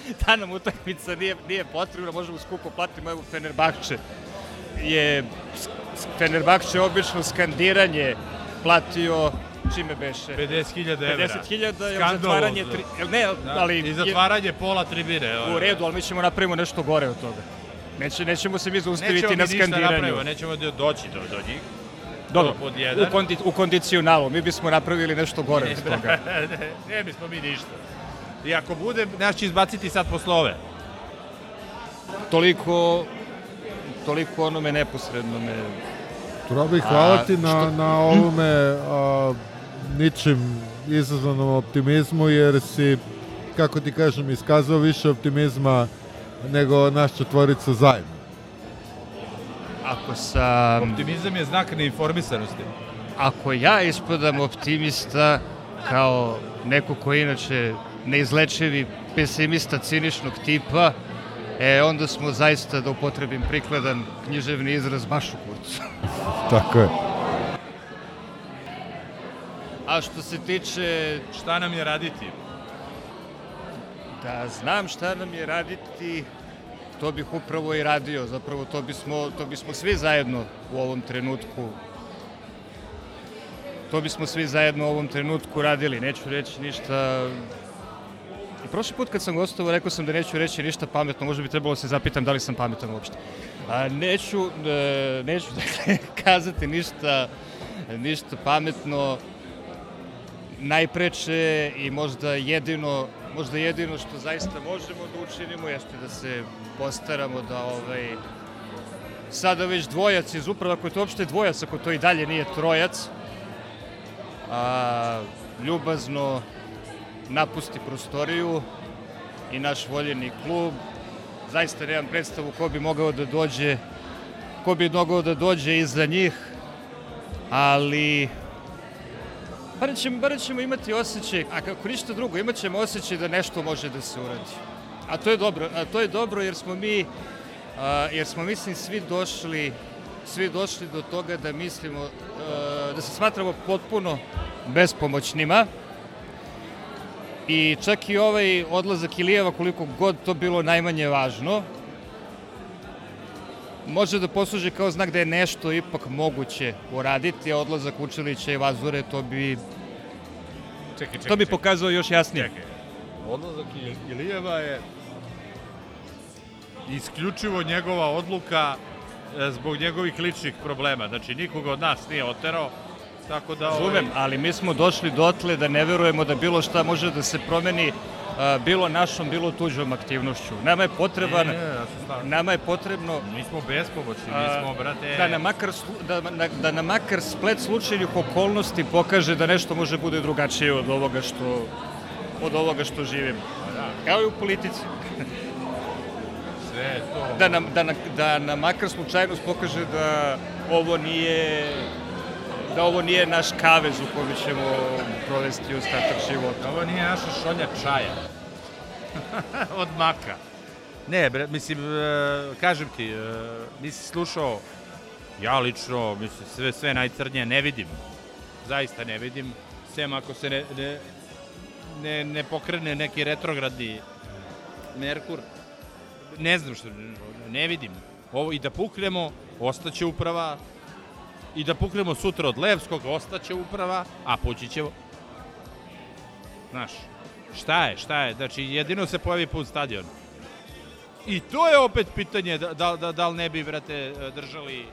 [SPEAKER 13] (laughs) ta nam utakmica nije, nije potrebna, možemo skupo platiti evo Fenerbahče je Fenerbahče obično skandiranje platio čime beše?
[SPEAKER 7] 50.000 evra.
[SPEAKER 13] 50.000 je zatvaranje, tri, ne,
[SPEAKER 7] Da,
[SPEAKER 13] ali...
[SPEAKER 7] I zatvaranje pola tribine. ono.
[SPEAKER 13] U redu, ali mi ćemo napravimo nešto gore od toga. Neće, nećemo se mi zaustaviti
[SPEAKER 7] Nećemo mi
[SPEAKER 13] na
[SPEAKER 7] ništa
[SPEAKER 13] skandiranju.
[SPEAKER 7] napravimo, nećemo da doći do, do njih.
[SPEAKER 13] Dobro,
[SPEAKER 7] pod
[SPEAKER 13] u,
[SPEAKER 7] jedan.
[SPEAKER 13] kondi, u kondicionalu, mi bismo napravili nešto gore od toga. (laughs)
[SPEAKER 7] ne, ne bismo mi ništa. I ako bude, nas će izbaciti sad posle ove.
[SPEAKER 13] Toliko, toliko onome neposredno me...
[SPEAKER 11] Treba bih hvala
[SPEAKER 13] A,
[SPEAKER 11] ti na,
[SPEAKER 13] što-
[SPEAKER 11] na ovome a, ničim izazvanom optimizmu, jer si, kako ti kažem, iskazao više optimizma nego naš četvorica zajedno.
[SPEAKER 13] Ako sam...
[SPEAKER 7] Optimizam je znak neinformisanosti.
[SPEAKER 13] Ako ja ispadam optimista kao neko ko inače neizlečivi pesimista ciničnog tipa, e, onda smo zaista, da upotrebim prikladan književni izraz, baš u kurcu.
[SPEAKER 11] Tako je.
[SPEAKER 13] A što se tiče...
[SPEAKER 7] Šta nam je raditi?
[SPEAKER 13] Da znam šta nam je raditi, to bih upravo i radio. Zapravo to bismo, to bismo svi zajedno u ovom trenutku to bismo svi zajedno u ovom trenutku radili. Neću reći ništa I prošli put kad sam gostovao rekao sam da neću reći ništa pametno, možda bi trebalo se zapitam da li sam pametan uopšte. A neću, e, neću (laughs) dakle, kazati ništa, ništa pametno, najpreče i možda jedino, možda jedino što zaista možemo da učinimo jeste da se postaramo da ovaj, sada već dvojac iz uprava, ako je to uopšte dvojac, ako to i dalje nije trojac, a, ljubazno napusti prostoriju i naš voljeni klub. Zaista nemam predstavu ko bi mogao da dođe ko bi mogao da dođe iza njih, ali bar ćemo, bar ćemo imati osjećaj, a kako ništa drugo, imat ćemo osjećaj da nešto može da se uradi. A to je dobro, a to je dobro jer smo mi, a, jer smo mislim svi došli svi došli do toga da mislimo, da se smatramo potpuno bespomoćnima, I čak i ovaj odlazak Ilijeva, koliko god to bilo najmanje važno, može da posluži kao znak da je nešto ipak moguće uraditi, a odlazak Učilića i Vazure to bi
[SPEAKER 7] Čekaj, čekaj,
[SPEAKER 13] to bi
[SPEAKER 7] čekaj.
[SPEAKER 13] pokazao još jasnije.
[SPEAKER 7] Čekaj. Odlazak Ilijeva je isključivo njegova odluka e, zbog njegovih ličnih problema. Znači, nikoga od nas nije oterao, tako da...
[SPEAKER 13] Razumem, ali mi smo došli dotle da ne verujemo da bilo šta može da se promeni bilo našom, bilo tuđom aktivnošću. Nama je potreban,
[SPEAKER 7] Ne, ne,
[SPEAKER 13] nama je potrebno
[SPEAKER 7] Mi smo bespomoćni, mi smo, brate...
[SPEAKER 13] da nam makar, da, da, da nam makar splet slučajnih okolnosti pokaže da nešto može bude drugačije od ovoga što od ovoga što živimo. Kao i u politici. (laughs)
[SPEAKER 7] Sve to...
[SPEAKER 13] Da nam, da, da nam makar slučajnost pokaže da ovo nije da ovo nije naš kavez u kome ćemo provesti ostatak života.
[SPEAKER 7] Ovo nije naša šolja čaja. (laughs) Od maka. Ne, bre, mislim, e, kažem ti, e, nisi slušao, ja lično, mislim, sve, sve najcrnije ne vidim. Zaista ne vidim, sem ako se ne, ne, ne, ne pokrene neki retrogradni Merkur. Ne znam što, ne vidim. Ovo i da puknemo, ostaće uprava, i da puknemo sutra od Levskog, ostaće uprava, a poći ćemo Znaš, šta je, šta je? Znači, jedino se pojavi pun stadion. I to je opet pitanje da, da, da, da li ne bi, brate, držali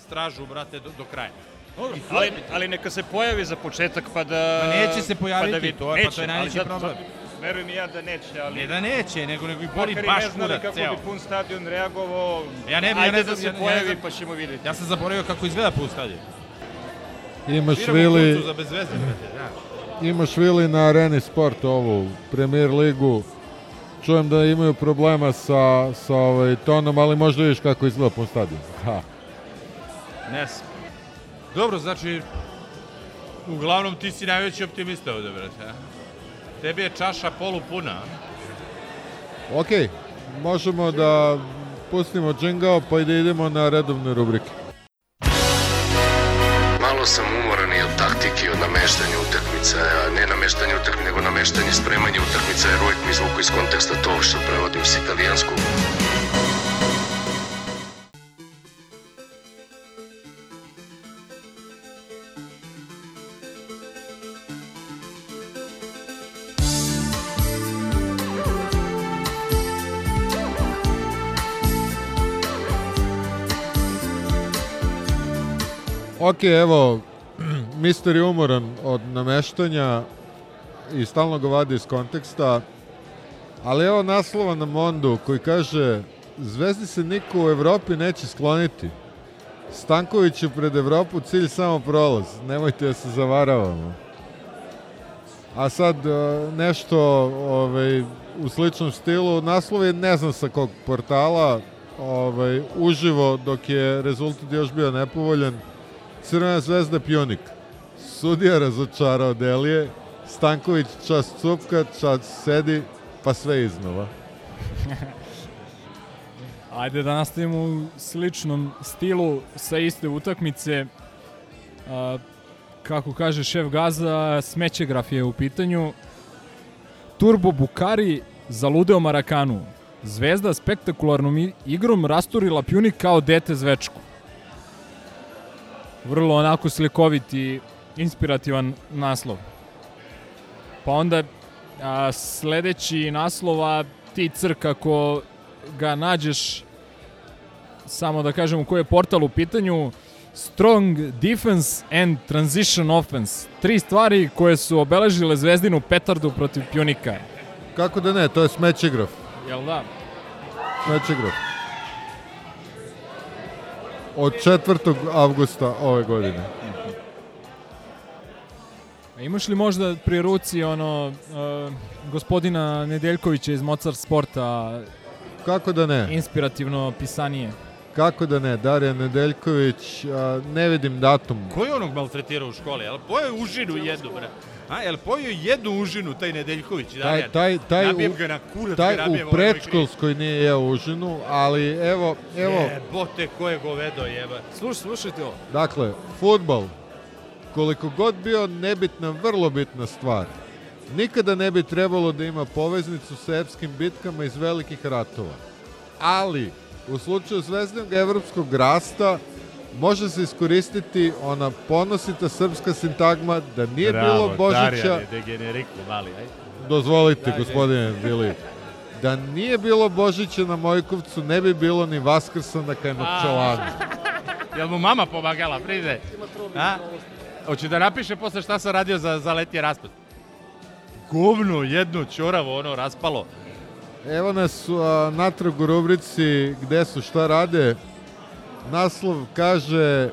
[SPEAKER 7] stražu, brate, do, do kraja.
[SPEAKER 13] Dobro, ali, ali neka se pojavi za početak pa da...
[SPEAKER 7] Ma neće se pojaviti,
[SPEAKER 13] pa da vidi.
[SPEAKER 7] to je- pa
[SPEAKER 13] neće,
[SPEAKER 7] to je najveći problem.
[SPEAKER 13] Verujem i ja da neće, ali...
[SPEAKER 7] Ne da neće, nego, nego i boli
[SPEAKER 13] Makar i
[SPEAKER 7] baš
[SPEAKER 13] ne znali
[SPEAKER 7] kurac,
[SPEAKER 13] kako
[SPEAKER 7] ceo.
[SPEAKER 13] bi pun stadion reagovao,
[SPEAKER 7] Ja ne, bi- ja
[SPEAKER 13] ajde
[SPEAKER 7] ne
[SPEAKER 13] da
[SPEAKER 7] znam,
[SPEAKER 13] se
[SPEAKER 7] ja, ja ne
[SPEAKER 13] pojavi
[SPEAKER 7] znam.
[SPEAKER 13] pa ćemo vidjeti.
[SPEAKER 7] Ja sam zaboravio kako izgleda pun stadion.
[SPEAKER 11] Imaš Vili,
[SPEAKER 7] za bez veze, brate, znaš.
[SPEAKER 11] imaš Vili na Areni Sport ovu, premier ligu. Čujem da imaju problema sa, sa ovaj, tonom, ali možda vidiš kako izgleda pun stadion. Ha.
[SPEAKER 7] Ne znam. Dobro, znači, uglavnom ti si najveći optimista ovde, brate. a? Tebi je čaša polupuna.
[SPEAKER 11] Ok, možemo da pustimo džingao pa i da idemo na redovne rubrike.
[SPEAKER 14] Malo sam umoran i od taktike i od nameštanja utakmica, a ne nameštanja utakmica, nego nameštanje spremanja utakmica, jer uvijek mi izvuku iz konteksta to što prevodim s italijanskog.
[SPEAKER 11] Ok, evo, (clears throat) mister je umoran od nameštanja i stalno ga vadi iz konteksta, ali evo naslova na Mondu koji kaže Zvezdi se niko u Evropi neće skloniti. Stanković je pred Evropu cilj samo prolaz. Nemojte da se zavaravamo. A sad e, nešto ovaj, u sličnom stilu, naslov je ne znam sa kog portala, ovaj, uživo dok je rezultat još bio nepovoljan, Crvena zvezda pionik. Sudija razočarao Delije, Stanković čas cupka, čas sedi, pa sve iznova. (laughs)
[SPEAKER 8] Ajde da nastavimo u sličnom stilu sa iste utakmice. A, kako kaže šef Gaza, smećegraf je u pitanju. Turbo Bukari zaludeo Marakanu. Zvezda spektakularnom igrom rasturila Pjunik kao dete zvečku. Vrlo onako slikovit i inspirativan naslov. Pa onda a, sledeći naslova ti crk ako ga nađeš samo da kažemo koji je portal u pitanju Strong Defense and Transition Offense. Tri stvari koje su obeležile Zvezdinu petardu protiv Pjunika.
[SPEAKER 11] Kako da ne, to je smećegraf.
[SPEAKER 8] Jel da?
[SPEAKER 11] Smećegraf. Od 4. avgusta ove godine.
[SPEAKER 8] A imaš li možda pri ruci ono uh, gospodina Nedeljkovića iz Mozart Sporta
[SPEAKER 11] Kako da ne?
[SPEAKER 8] inspirativno pisanije?
[SPEAKER 11] Kako da ne, Darija Nedeljković, a, ne vidim datum.
[SPEAKER 7] Ko je onog maltretirao u školi? Jel pojeo užinu jednu, bre? A, jel pojeo jednu užinu, taj Nedeljković?
[SPEAKER 11] Taj,
[SPEAKER 7] Darijan?
[SPEAKER 11] taj, taj,
[SPEAKER 7] Nabijem
[SPEAKER 11] u,
[SPEAKER 7] ga na kurac,
[SPEAKER 11] taj u
[SPEAKER 7] moj
[SPEAKER 11] predškolskoj nije jeo užinu, ali evo, evo,
[SPEAKER 7] Jebote, ko je govedo, jeba.
[SPEAKER 8] Sluš, slušajte ovo.
[SPEAKER 11] dakle, futbal, koliko god bio nebitna, vrlo bitna stvar, nikada ne bi trebalo da ima poveznicu sa epskim bitkama iz velikih ratova. Ali, u slučaju zvezdanog evropskog rasta, može se iskoristiti ona ponosita srpska sintagma da nije bilo Božića...
[SPEAKER 7] Degeneriku, mali, aj.
[SPEAKER 11] Dozvolite,
[SPEAKER 7] Daj,
[SPEAKER 11] gospodine Bili. Da nije bilo Božića na Mojkovcu, ne bi bilo ni Vaskrsa na Kajmakčalanu.
[SPEAKER 7] Jel mu mama pomagala, pride? A? Hoće da napiše posle šta sam radio za, za letnji raspad? Govno, jedno, čoravo, ono, raspalo.
[SPEAKER 11] Evo nas a, natrag u rubrici gde su šta rade. Naslov kaže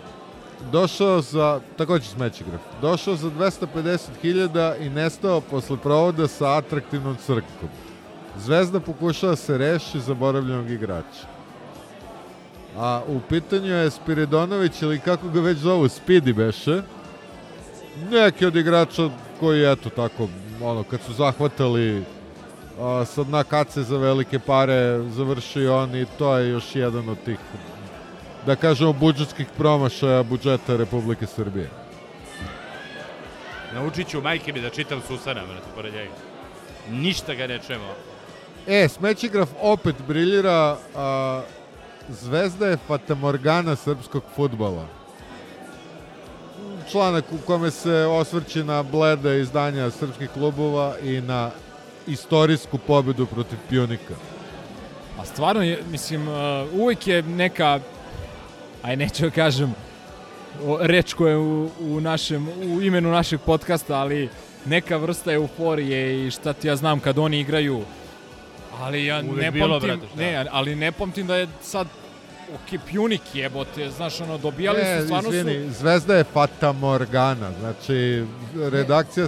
[SPEAKER 11] došao za, takođe smećigraf, došao za 250.000 i nestao posle provoda sa atraktivnom crkvom. Zvezda pokušava se reši zaboravljenog igrača. A u pitanju je Spiridonović ili kako ga već zovu, Speedy beše. Neki od igrača koji, eto tako, ono, kad su zahvatali a, sa dna kace za velike pare, završio on i to je još jedan od tih, da kažemo, budžetskih promašaja budžeta Republike Srbije.
[SPEAKER 7] Naučit ću majke mi da čitam Susana, brate, pored njega. Ništa ga ne čujemo.
[SPEAKER 11] E, Smećigraf opet briljira, a, zvezda je fatamorgana srpskog futbala. Članak u kome se osvrće na blede izdanja srpskih klubova i na istorijsku pobedu protiv Pionika.
[SPEAKER 8] A stvarno, je, mislim, uh, uvek je neka, aj neću da kažem, o, reč koja je u, u, našem, u imenu našeg podcasta, ali neka vrsta euforije i šta ti ja znam kad oni igraju. Ali ja
[SPEAKER 7] Uvek
[SPEAKER 8] ne
[SPEAKER 7] bilo,
[SPEAKER 8] pamtim,
[SPEAKER 7] brate,
[SPEAKER 8] ne, ali ne pamtim da je sad ok, pjunik jebote, znaš, ono, dobijali
[SPEAKER 11] E,
[SPEAKER 8] su, stvarno
[SPEAKER 11] izvini,
[SPEAKER 8] su...
[SPEAKER 11] Zvezda je fatamorgana, znači redakcija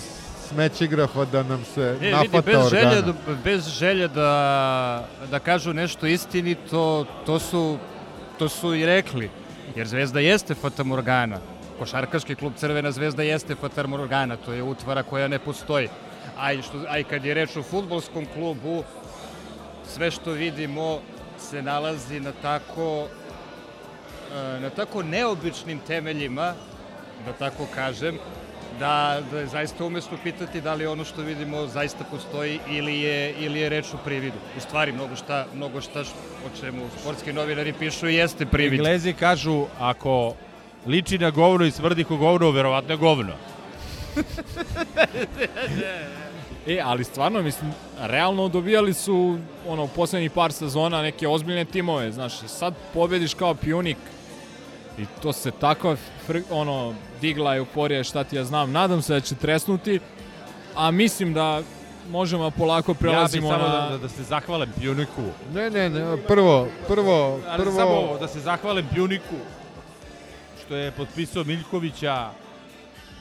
[SPEAKER 11] Smećigrafa da nam se
[SPEAKER 13] E, vidi,
[SPEAKER 11] nafata
[SPEAKER 13] bez želje,
[SPEAKER 11] organa.
[SPEAKER 13] da, bez želje da, da kažu nešto istinito, to su, to su i rekli. Jer Zvezda jeste Fatamorgana. Košarkaški klub Crvena zvezda jeste Fatamorgana, to je utvara koja ne postoji. A i, što, a i kad je reč o futbolskom klubu, sve što vidimo se nalazi na tako e, na tako neobičnim temeljima, da tako kažem, da, da je zaista umesto pitati da li ono što vidimo zaista postoji ili je, ili je reč o prividu. U stvari, mnogo šta, mnogo šta o čemu sportski novinari pišu jeste privid.
[SPEAKER 7] Englezi kažu, ako liči na govno i smrdi ko govno, verovatno je govno.
[SPEAKER 8] E, ali stvarno, mislim, realno dobijali su, ono, u poslednjih par sezona neke ozbiljne timove, znaš, i sad pobediš kao pionik i to se takva, fr, ono, digla euforija, šta ti ja znam, nadam se da će tresnuti, a mislim da možemo polako prelazimo
[SPEAKER 7] ja bih samo
[SPEAKER 8] na...
[SPEAKER 7] da, da, se zahvalim Pjuniku.
[SPEAKER 11] Ne, ne, ne, prvo, prvo,
[SPEAKER 7] Ali
[SPEAKER 11] prvo...
[SPEAKER 7] samo ovo, da se zahvalim Pjuniku što je potpisao Miljkovića.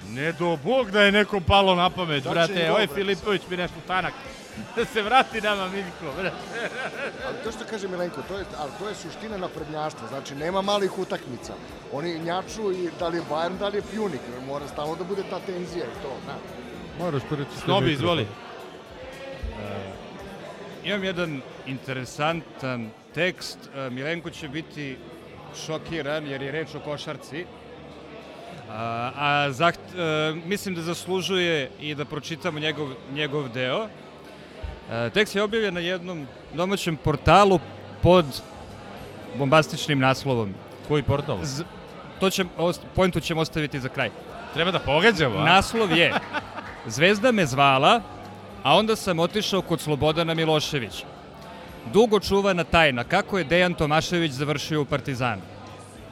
[SPEAKER 7] Ne do bog da je nekom palo na pamet,
[SPEAKER 1] Znači,
[SPEAKER 7] brate.
[SPEAKER 1] dobro.
[SPEAKER 7] Ovaj Filipović mi nešto tanak. (laughs) Da se vrati nama Miljko, brate.
[SPEAKER 1] Ali to što kaže Milenko, to je, ali to je suština naprednjaštva, znači nema malih utakmica. Oni njaču i da li je Bayern, da li je Pjunik, mora stalno da bude ta tenzija i to, na.
[SPEAKER 11] Moraš pričati
[SPEAKER 7] Snobi, izvoli.
[SPEAKER 13] Imam jedan interesantan tekst. E, Milenko će biti šokiran jer je reč o košarci. A, a zaht, a, mislim da zaslužuje i da pročitamo njegov, njegov deo. A, tekst je objavljen na jednom domaćem portalu pod bombastičnim naslovom.
[SPEAKER 7] Koji portal?
[SPEAKER 13] Z, to će, pointu ćemo ostaviti za kraj.
[SPEAKER 7] Treba da pogađamo, a?
[SPEAKER 13] Naslov je Zvezda me zvala, a onda sam otišao kod Slobodana Miloševića. Dugo čuvana tajna kako je Dejan Tomašević završio u Partizanu.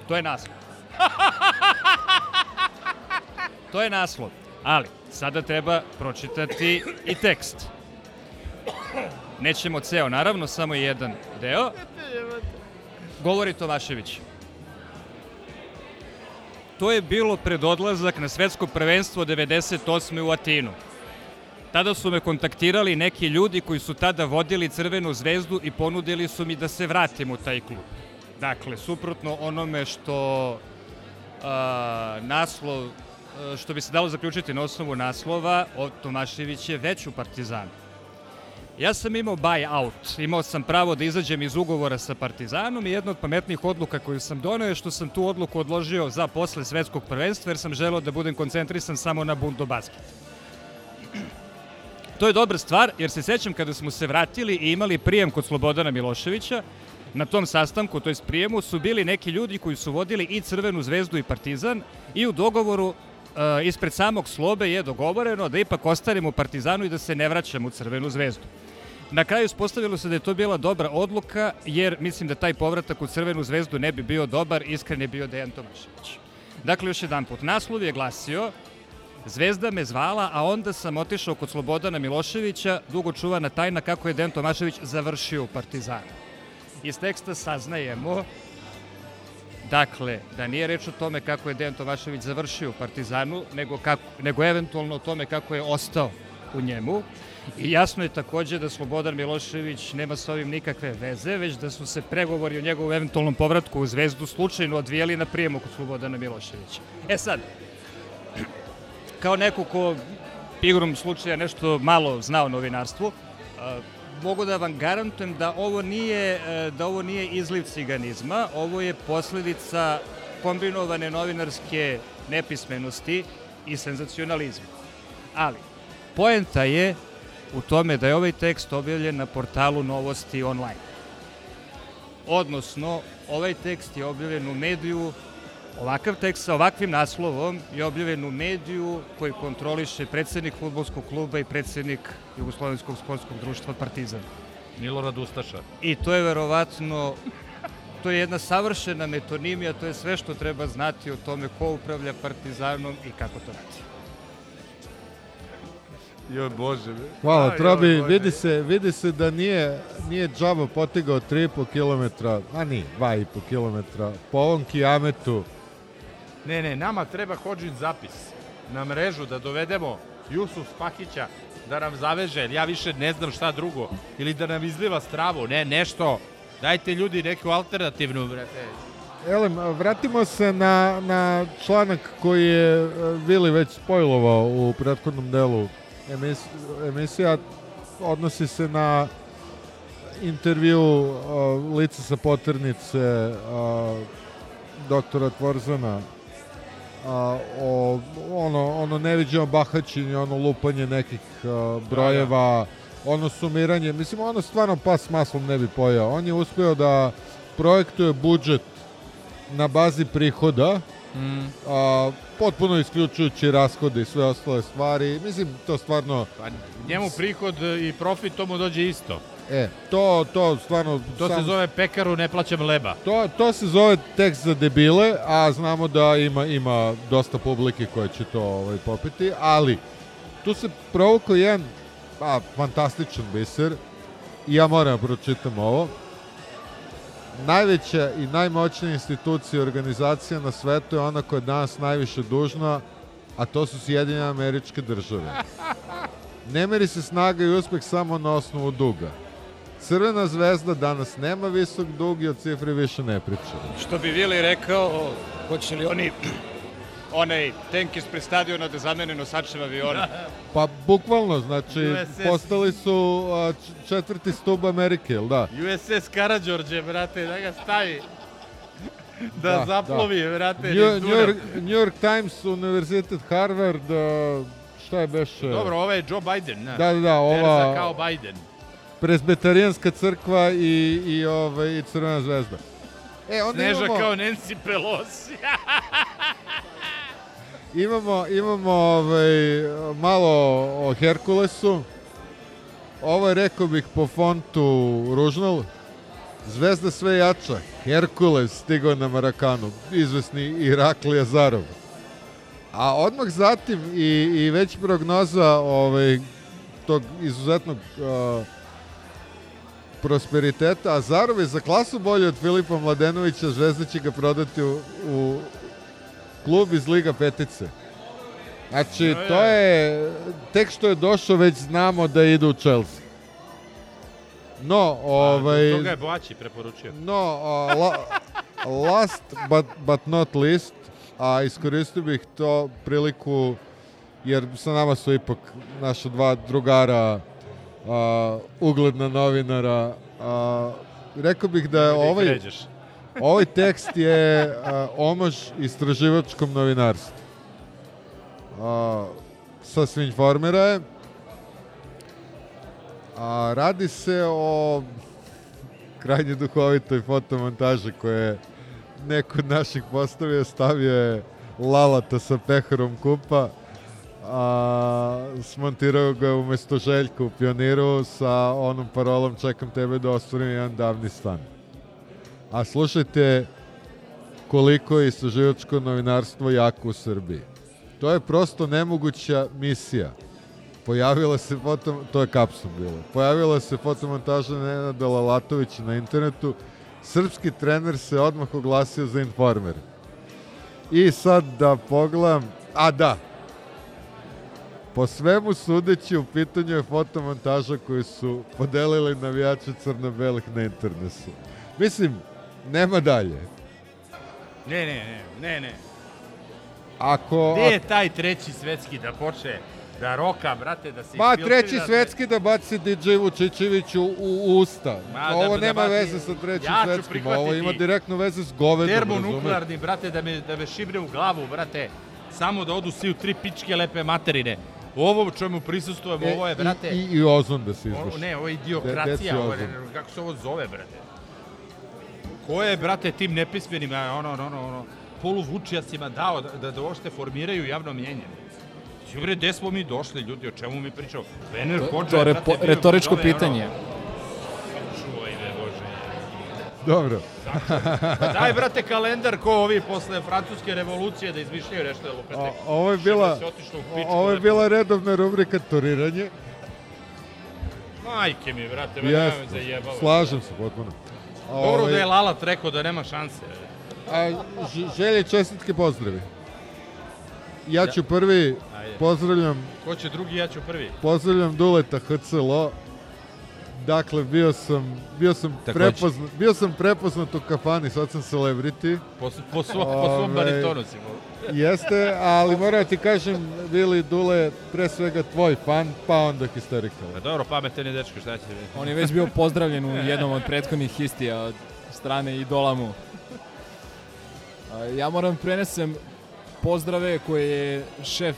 [SPEAKER 13] To je naslov. To je naslov. Ali, sada treba pročitati i tekst. Nećemo ceo, naravno, samo jedan deo. Govori Tomašević. To je bilo pred odlazak na svetsko prvenstvo 98. u Atinu. Tada su me kontaktirali neki ljudi koji su tada vodili Crvenu zvezdu i ponudili su mi da se vratim u taj klub. Dakle, suprotno onome što a, naslov, što bi se dalo zaključiti na osnovu naslova, Tomašević je već u Partizanu. Ja sam imao buy out, imao sam pravo da izađem iz ugovora sa Partizanom i jedna od pametnih odluka koju sam donio je što sam tu odluku odložio za posle svetskog prvenstva jer sam želeo da budem koncentrisan samo na Bundo basket. To je dobra stvar jer se sećam kada smo se vratili i imali prijem kod Slobodana Miloševića, na tom sastanku, to je prijemu, su bili neki ljudi koji su vodili i Crvenu zvezdu i Partizan i u dogovoru e, ispred samog Slobe je dogovoreno da ipak ostanemo u Partizanu i da se ne vraćamo u Crvenu zvezdu. Na kraju ispostavilo se da je to bila dobra odluka, jer mislim da taj povratak u Crvenu zvezdu ne bi bio dobar, iskren je bio Dejan Tomašević. Dakle, još jedan put, naslov je glasio Zvezda me zvala, a onda sam otišao kod Slobodana Miloševića, dugo čuvana tajna kako je Dejan Tomašević završio u Partizanu. Iz teksta saznajemo Dakle, da nije reč o tome kako je Dejan Tomašević završio u Partizanu, nego, kako, nego eventualno o tome kako je ostao u njemu. I jasno je takođe da Slobodan Milošević nema sa ovim nikakve veze, već da su se pregovori o njegovom eventualnom povratku u Zvezdu slučajno odvijeli na prijemu kod Slobodana Miloševića. E sad, kao neko ko igrom slučaja nešto malo zna o novinarstvu, mogu da vam garantujem da ovo nije, e, da ovo nije izliv ciganizma, ovo je posledica kombinovane novinarske nepismenosti i senzacionalizma. Ali, poenta je u tome da je ovaj tekst objavljen na portalu Novosti online. Odnosno, ovaj tekst je objavljen u mediju Ovakav tekst sa ovakvim naslovom je objavljen u mediju koji kontroliše predsednik futbolskog kluba i predsednik Jugoslovenskog sportskog društva Partizan.
[SPEAKER 7] Milorad Ustaša.
[SPEAKER 13] I to je verovatno to je jedna savršena metonimija, to je sve što treba znati o tome ko upravlja Partizanom i kako to radi.
[SPEAKER 7] Joj Bože.
[SPEAKER 11] Hvala, Trobi, vidi se, vidi se da nije, nije džaba potigao 3,5 km, a ni, 2,5 km po ovom kijametu
[SPEAKER 7] Ne, ne, nama treba Hođin zapis na mrežu da dovedemo Jusuf Spahića da nam zaveže, jer ja više ne znam šta drugo. Ili da nam izliva stravu, ne, nešto. Dajte ljudi neku alternativnu, brate.
[SPEAKER 11] Elem, vratimo se na, na članak koji je e, Vili već spojlovao u prethodnom delu emis, emisija. Odnosi se na intervju uh, lica sa poternice uh, doktora Tvorzana a, o, ono, ono neviđeno bahaćenje, ono lupanje nekih a, brojeva, ono sumiranje, mislim, ono stvarno pas maslom ne bi pojao. On je uspeo da projektuje budžet na bazi prihoda, mm. a, potpuno isključujući rashode i sve ostale stvari. Mislim, to stvarno...
[SPEAKER 7] Pa njemu prihod i profit, to mu dođe isto.
[SPEAKER 11] E, to, to stvarno...
[SPEAKER 7] To sam, se zove pekaru ne plaćam leba.
[SPEAKER 11] To, to se zove tekst za debile, a znamo da ima, ima dosta publike koje će to ovaj, popiti, ali tu se provukao jedan a, fantastičan biser i ja moram da pročitam ovo. Najveća i najmoćnija institucija i organizacija na svetu je ona koja je danas najviše dužna, a to su Sjedinjene američke države. (laughs) Ne meri se snaga i uspeh samo na osnovu duga. Crvena zvezda danas nema visok dug i o cifri više ne priča.
[SPEAKER 13] Što bi Vili rekao, hoće li oni onaj tank ispred stadiona da zamene nosačeva aviona?
[SPEAKER 11] Pa bukvalno, znači USS. postali su a, četvrti stub Amerike, jel da?
[SPEAKER 7] USS Karadžorđe, brate, da ga stavi. (laughs) Da zaplovi, vrate,
[SPEAKER 11] New,
[SPEAKER 7] niz
[SPEAKER 11] New,
[SPEAKER 7] Dunav.
[SPEAKER 11] York, New York Times, Univerzitet Harvard, uh, šta je beše?
[SPEAKER 7] Dobro, ovo je Joe Biden, ne?
[SPEAKER 11] Da, da, da, ova-
[SPEAKER 7] Berza kao Biden.
[SPEAKER 11] Presbetarijanska crkva i, i, ovaj, i Crvena zvezda. E, onda
[SPEAKER 7] Sneža
[SPEAKER 11] imamo,
[SPEAKER 7] kao Nancy Pelosi. (laughs)
[SPEAKER 11] imamo, imamo ovaj, malo o Herkulesu. Ovo je, rekao bih, po fontu Ružnal. Zvezda sve jača. Herkules stigao na Marakanu. Izvesni Iraklija Zarov. A odmah zatim i, i već prognoza ovaj, tog izuzetnog uh, prosperiteta, a Zarov je za klasu bolji od Filipa Mladenovića, Zvezda će ga prodati u, u klub iz Liga Petice. Znači,
[SPEAKER 7] ja.
[SPEAKER 11] to je, tek što je došao, već znamo da ide u Chelsea. No, ovaj...
[SPEAKER 7] Toga je Boaći preporučio.
[SPEAKER 11] No, a, la, last but, but not least, a iskoristio bih to priliku, jer sa nama su ipak naša dva drugara, a, ugledna novinara, a, rekao bih da je ovaj,
[SPEAKER 7] vređaš.
[SPEAKER 11] Ovaj tekst je a, omaž istraživačkom novinarstvu. A, sa Svinjformera je. A, radi se o krajnje duhovitoj fotomontaži koje je neko od naših postavio, stavio je Lalata sa peharom kupa, a smontirao ga umesto Željka u Pioniru sa onom parolom čekam tebe da ostvarim jedan davni stan. A slušajte koliko je istraživačko novinarstvo jako u Srbiji. To je prosto nemoguća misija. Pojavila se foto, to je kapsum bilo. Pojavila se fotomontaža Nenada Lalatovića na internetu. Srpski trener se odmah oglasio za informer. I sad da pogledam, a da, po svemu sudeći u pitanju je fotomontaža koju su podelili navijači crno-belih na internetu. Mislim, nema dalje.
[SPEAKER 7] Ne, ne, ne, ne, ne.
[SPEAKER 11] Ako,
[SPEAKER 7] Gde je taj treći svetski da počne da roka, brate, da se
[SPEAKER 11] Ma treći
[SPEAKER 7] da-
[SPEAKER 11] svetski da baci DJ Vučićeviću u, usta.
[SPEAKER 7] Ma,
[SPEAKER 11] ovo
[SPEAKER 7] da- da
[SPEAKER 11] nema
[SPEAKER 7] baci-
[SPEAKER 11] veze sa trećim
[SPEAKER 7] Ja
[SPEAKER 11] svetskim, ovo ima direktno veze s govedom?
[SPEAKER 7] Termonuklearni, brate, da me, da me šibre u glavu, brate. Samo da odu svi u tri pičke lepe materine. Ovo u čemu prisustujemo,
[SPEAKER 11] E,
[SPEAKER 7] ovo je,
[SPEAKER 11] i-
[SPEAKER 7] brate...
[SPEAKER 11] I, i ozon da se izbaš.
[SPEAKER 7] ne, ovo je
[SPEAKER 11] De-
[SPEAKER 7] idiokracija, ovo je, kako se ovo zove, brate? Ko je, brate, tim nepismenim, a, ono, ono, ono, ono, poluvučijacima dao da, da, da uopšte formiraju javno mjenje? Bre, gde smo mi došli, ljudi, o čemu mi pričamo? Vener
[SPEAKER 8] To-
[SPEAKER 7] Hođa
[SPEAKER 8] to
[SPEAKER 7] je,
[SPEAKER 8] repo-
[SPEAKER 7] bio
[SPEAKER 8] retoričko
[SPEAKER 7] kod ove,
[SPEAKER 8] pitanje.
[SPEAKER 7] Ono, čuvaj me, Bože.
[SPEAKER 11] Dobro.
[SPEAKER 7] Pa daj, brate, kalendar ko ovi posle francuske revolucije da izmišljaju nešto da lupete.
[SPEAKER 11] O, ovo je bila,
[SPEAKER 7] u pičku,
[SPEAKER 11] ovo je bila redovna rubrika turiranje.
[SPEAKER 7] Majke mi, brate, me me zajebalo.
[SPEAKER 11] slažem se potpuno.
[SPEAKER 7] Dobro da je Lalat rekao da nema šanse.
[SPEAKER 11] A, želje čestitke pozdravi. Ja ću
[SPEAKER 7] Ja.
[SPEAKER 11] prvi,
[SPEAKER 7] Ajde.
[SPEAKER 11] pozdravljam
[SPEAKER 7] Ko će drugi, ja ću prvi.
[SPEAKER 11] Pozdravljam Duleta HCLO. Dakle, bio sam, bio sam,
[SPEAKER 7] Takođe.
[SPEAKER 11] prepoznat, bio sam prepoznat u kafani, sad sam celebrity.
[SPEAKER 7] Po, po, svom, po svom
[SPEAKER 11] Ovaj,
[SPEAKER 7] baritonu si
[SPEAKER 11] Jeste, ali moram ti kažem, Vili Dule, pre svega tvoj fan, pa onda Hysterical.
[SPEAKER 7] Pa dobro, pametan je dečko, šta će?
[SPEAKER 8] On je već bio pozdravljen u jednom od prethodnih histija od strane idola mu. Ja moram prenesem pozdrave koje je šef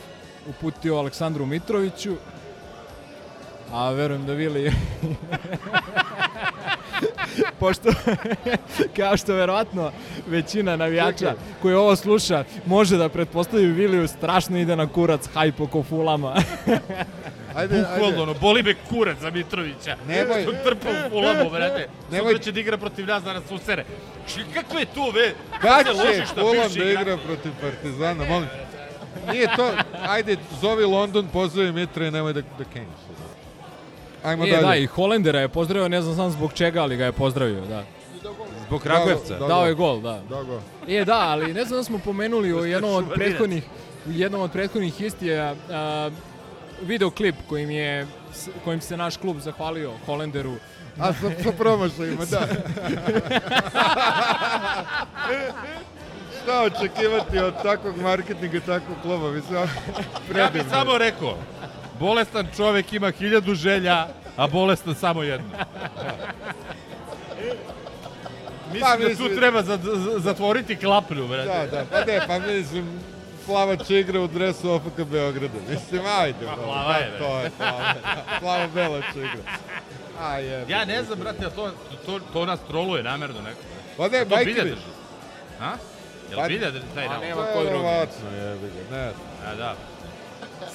[SPEAKER 8] uputio Aleksandru Mitroviću, a verujem da Vili (laughs) pošto (laughs) kao što verovatno većina navijača koji ovo sluša može da pretpostavi Viliju strašno ide na kurac hajp oko fulama. (laughs)
[SPEAKER 11] Ajde,
[SPEAKER 7] Bukvalno, ono, boli me kurac za Mitrovića.
[SPEAKER 11] Nemoj.
[SPEAKER 7] Što trpa u fulamu, brate.
[SPEAKER 11] Nemoj.
[SPEAKER 7] Sutra će da igra protiv nas da nas usere. Či, kakve tu, ve?
[SPEAKER 11] Kad
[SPEAKER 7] se
[SPEAKER 11] će
[SPEAKER 7] bivši
[SPEAKER 11] da igra protiv Partizana, molim. Nije to, ajde, zovi London, pozdravi Mitra i nemoj da, da kenjiš. Ajmo
[SPEAKER 8] Nije,
[SPEAKER 11] dalje.
[SPEAKER 8] da, i Holendera je pozdravio, ne znam sam zbog čega, ali ga je pozdravio, da.
[SPEAKER 7] Zbog
[SPEAKER 11] Kragujevca? Da,
[SPEAKER 8] Dao
[SPEAKER 11] da.
[SPEAKER 8] je gol, da.
[SPEAKER 11] Dao gol.
[SPEAKER 8] E, da, ali ne znam da smo pomenuli u jednom od prethodnih u jednom od prethodnih istija a, videoklip kojim je kojim se naš klub zahvalio Holenderu.
[SPEAKER 11] A sa, sa promašajima, da. Šta očekivati od takvog marketinga i takvog kluba? Mislim,
[SPEAKER 7] Ja bih samo rekao, bolestan čovek ima hiljadu želja, a bolestan samo jednu. Mislim
[SPEAKER 11] Pa,
[SPEAKER 7] da tu treba za, za, zatvoriti klapnju, brate.
[SPEAKER 11] Da, da, pa ne, pa mislim, Plavač igra u dresu OFK Beograda. Mislim, ajde.
[SPEAKER 7] Pa,
[SPEAKER 11] bro,
[SPEAKER 7] plava je,
[SPEAKER 11] pa, To je plava. Plava Belač igra. A je.
[SPEAKER 7] Ja ne znam, brate, to, to, to nas troluje namerno neko.
[SPEAKER 11] Pa ne,
[SPEAKER 7] to bilja drži. A? Jel
[SPEAKER 11] Pa-
[SPEAKER 7] bilja drži taj
[SPEAKER 11] Pa
[SPEAKER 7] nalog?
[SPEAKER 11] nema ko drugi. Verovatno, jebi ga, ne.
[SPEAKER 7] A da.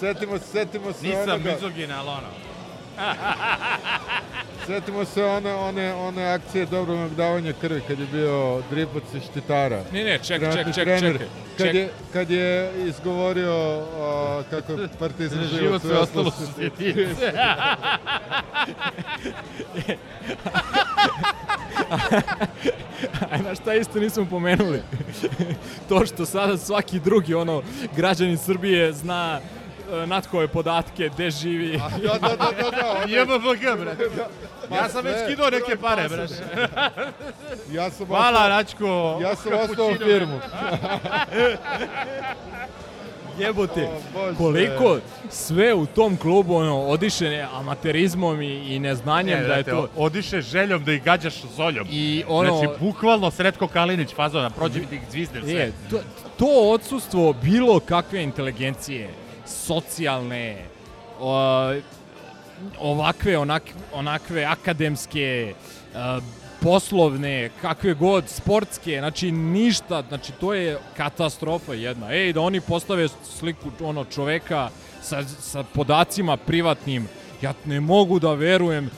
[SPEAKER 11] Setimo, setimo se
[SPEAKER 7] Nisam
[SPEAKER 11] onoga,
[SPEAKER 7] mizogin, ali ono. (laughs)
[SPEAKER 11] setimo se one, one, one akcije dobrovnog davanja krvi kad je bio dripac i štitara.
[SPEAKER 8] Ne, ne, ček, ček, ček,
[SPEAKER 11] trener.
[SPEAKER 8] čekaj,
[SPEAKER 11] Kad
[SPEAKER 8] ček.
[SPEAKER 11] je, kad je izgovorio a, kako je partizan
[SPEAKER 7] Život
[SPEAKER 11] život
[SPEAKER 7] sve ostalo su sjetice.
[SPEAKER 8] A šta isto nismo pomenuli? to što sada svaki drugi ono građanin Srbije zna natkove podatke, gde živi.
[SPEAKER 11] Da, da, da, da, da. ono-
[SPEAKER 7] JBBG, brate. Ja sam već skidao neke pare, brate.
[SPEAKER 11] Ja sam
[SPEAKER 7] Hvala,
[SPEAKER 11] ostao-
[SPEAKER 7] Račko.
[SPEAKER 11] Ja sam ostao u firmu. (laughs)
[SPEAKER 8] Jebote, koliko sve u tom klubu ono, odiše amaterizmom i, i neznanjem
[SPEAKER 7] Ne,
[SPEAKER 8] da je to...
[SPEAKER 7] Odiše željom da ih gađaš zoljom.
[SPEAKER 8] I ono-
[SPEAKER 7] Znači, bukvalno Sretko Kalinić fazona, prođe mi da ih zviznem sve.
[SPEAKER 8] Je, to, to odsustvo bilo kakve inteligencije, socijalne, ovakve, onak, onakve akademske, a, poslovne, kakve god, sportske, znači ništa, znači to je katastrofa jedna. Ej, da oni postave sliku ono čoveka sa, sa podacima privatnim, ja ne mogu da verujem,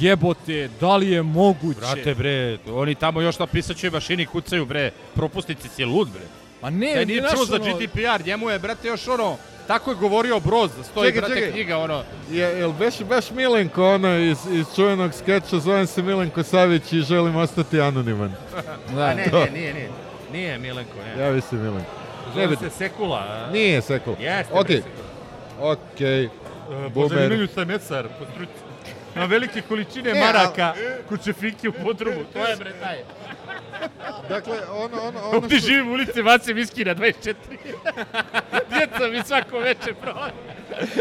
[SPEAKER 8] jebote, da li je moguće?
[SPEAKER 7] Brate, bre, oni tamo još na pisaćoj mašini kucaju, bre, propusnici si lud, bre.
[SPEAKER 8] Ma ne,
[SPEAKER 7] Taj nije čuo za GDPR, njemu je, brate, još ono, tako je govorio Broz, stoji,
[SPEAKER 11] Čekaj,
[SPEAKER 7] brate,
[SPEAKER 11] čekaj.
[SPEAKER 7] knjiga, ono,
[SPEAKER 11] Je, jel beše baš Milenko ono iz, iz čuvenog skeča, zovem se Milenko Savić i želim ostati anoniman. (laughs)
[SPEAKER 7] A ne,
[SPEAKER 11] To.
[SPEAKER 7] ne, nije, nije. Nije Milenko, ne.
[SPEAKER 11] Javi se Milenko.
[SPEAKER 7] Zove
[SPEAKER 11] bitno.
[SPEAKER 7] se Sekula. a?
[SPEAKER 11] Nije Sekul.
[SPEAKER 7] Jeste,
[SPEAKER 11] Okej.
[SPEAKER 7] bre, Sekula.
[SPEAKER 11] Okej.
[SPEAKER 7] E, Po
[SPEAKER 11] Bumer.
[SPEAKER 7] zanimanju sam mesar, po struci. Na velike količine
[SPEAKER 11] Ne,
[SPEAKER 7] maraka, kućefiki u podrumu, to je bre taj.
[SPEAKER 11] Dakle, ono, ono, ono
[SPEAKER 7] Ovdje
[SPEAKER 11] što-
[SPEAKER 7] živim u ulici Vace Viski na 24. Djeca mi svako večer prolaze.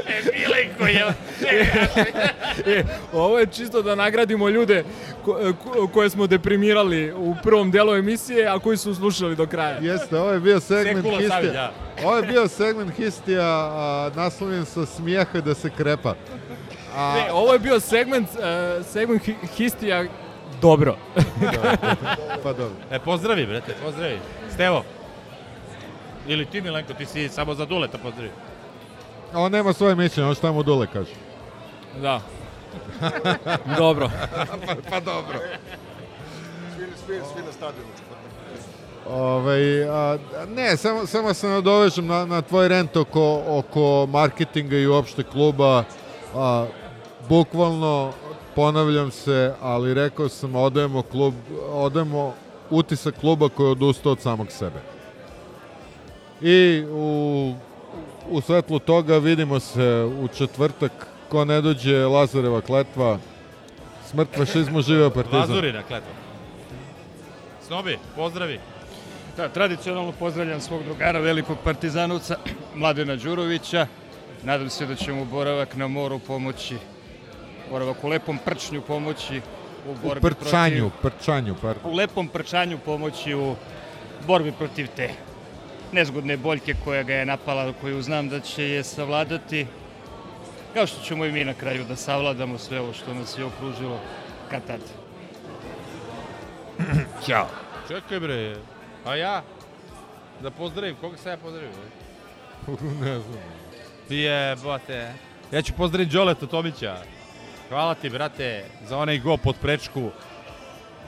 [SPEAKER 7] E, Milenko je...
[SPEAKER 8] e, ovo je čisto da nagradimo ljude ko, ko, koje smo deprimirali u prvom delu emisije, a koji su slušali do kraja.
[SPEAKER 11] Jeste, ovo je bio segment
[SPEAKER 8] Sekula
[SPEAKER 11] histija.
[SPEAKER 8] Savić, da.
[SPEAKER 11] Ovo je bio segment histija a, naslovljen sa smijeha da se krepa. A,
[SPEAKER 8] Ne, ovo je bio segment, uh, segment hi- histija dobro.
[SPEAKER 11] pa dobro.
[SPEAKER 7] E, pozdravi, brate, pozdravi. Stevo. Ili ti, Milenko, ti si samo za Duleta pozdravi.
[SPEAKER 11] On nema svoje mišljenje, on šta mu Dule kaže.
[SPEAKER 8] Da. dobro.
[SPEAKER 11] pa, (laughs) pa dobro.
[SPEAKER 1] Svi, svi, svi na stadionu.
[SPEAKER 11] Ovaj, a, ne, samo, samo se nadovežem na, na tvoj rent oko, oko marketinga i uopšte kluba. A, bukvalno, ponavljam se, ali rekao sam, odajemo, klub, odajemo utisak kluba koji je odustao od samog sebe. I u, u svetlu toga vidimo se u četvrtak, ko ne dođe, Lazareva kletva, smrt fašizmu, živeo partizan.
[SPEAKER 7] Lazurina, kletva. Snobi, pozdravi.
[SPEAKER 13] Da, tradicionalno pozdravljam svog drugara, velikog partizanovca, (clears throat) Mladena Đurovića. Nadam se da će mu boravak na moru pomoći, boravak u lepom prčnju pomoći u
[SPEAKER 11] U
[SPEAKER 13] borbi
[SPEAKER 11] prčanju,
[SPEAKER 13] protiv...
[SPEAKER 11] prčanju, pardon.
[SPEAKER 13] U lepom prčanju pomoći u borbi protiv te nezgodne boljke koja ga je napala, koju znam da će je savladati. Kao što ćemo i mi na kraju da savladamo sve ovo što nas je okružilo kad tad. (clears throat) Ćao.
[SPEAKER 7] Čekaj bre, a ja? Da pozdravim, koga sam ja pozdravio?
[SPEAKER 11] ne (laughs) znam.
[SPEAKER 7] Ti je, bote. Ja ću pozdraviti Đoleta Tomića. Hvala ti, brate, za onaj go pod prečku.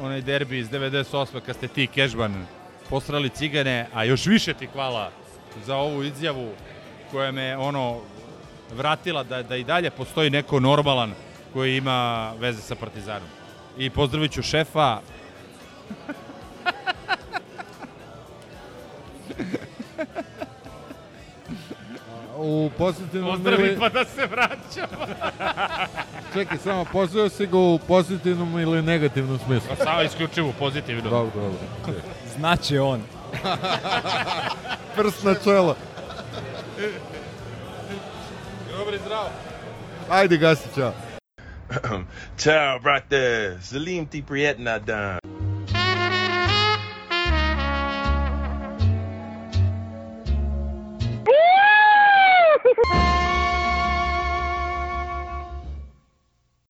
[SPEAKER 7] Onaj derbi iz 98. kad ste ti, Kežban, posrali cigane, a još više ti hvala za ovu izjavu koja me ono vratila da, da i dalje postoji neko normalan koji ima veze sa Partizanom. I pozdravit ću šefa. (laughs)
[SPEAKER 11] U pozitivnom
[SPEAKER 7] Pozdravi
[SPEAKER 11] ili...
[SPEAKER 7] pa da se vraćamo. (laughs)
[SPEAKER 11] Čekaj, samo pozdravio si ga u pozitivnom ili negativnom smislu?
[SPEAKER 7] Pa samo isključivo pozitivno.
[SPEAKER 11] Dobro, dobro.
[SPEAKER 8] Znaće on. (laughs)
[SPEAKER 11] Prst na čelo.
[SPEAKER 7] Dobro i zdravo.
[SPEAKER 11] Ajde, gasi, čao.
[SPEAKER 15] Ciao, (clears throat) brate. Salim ti prijetna dan.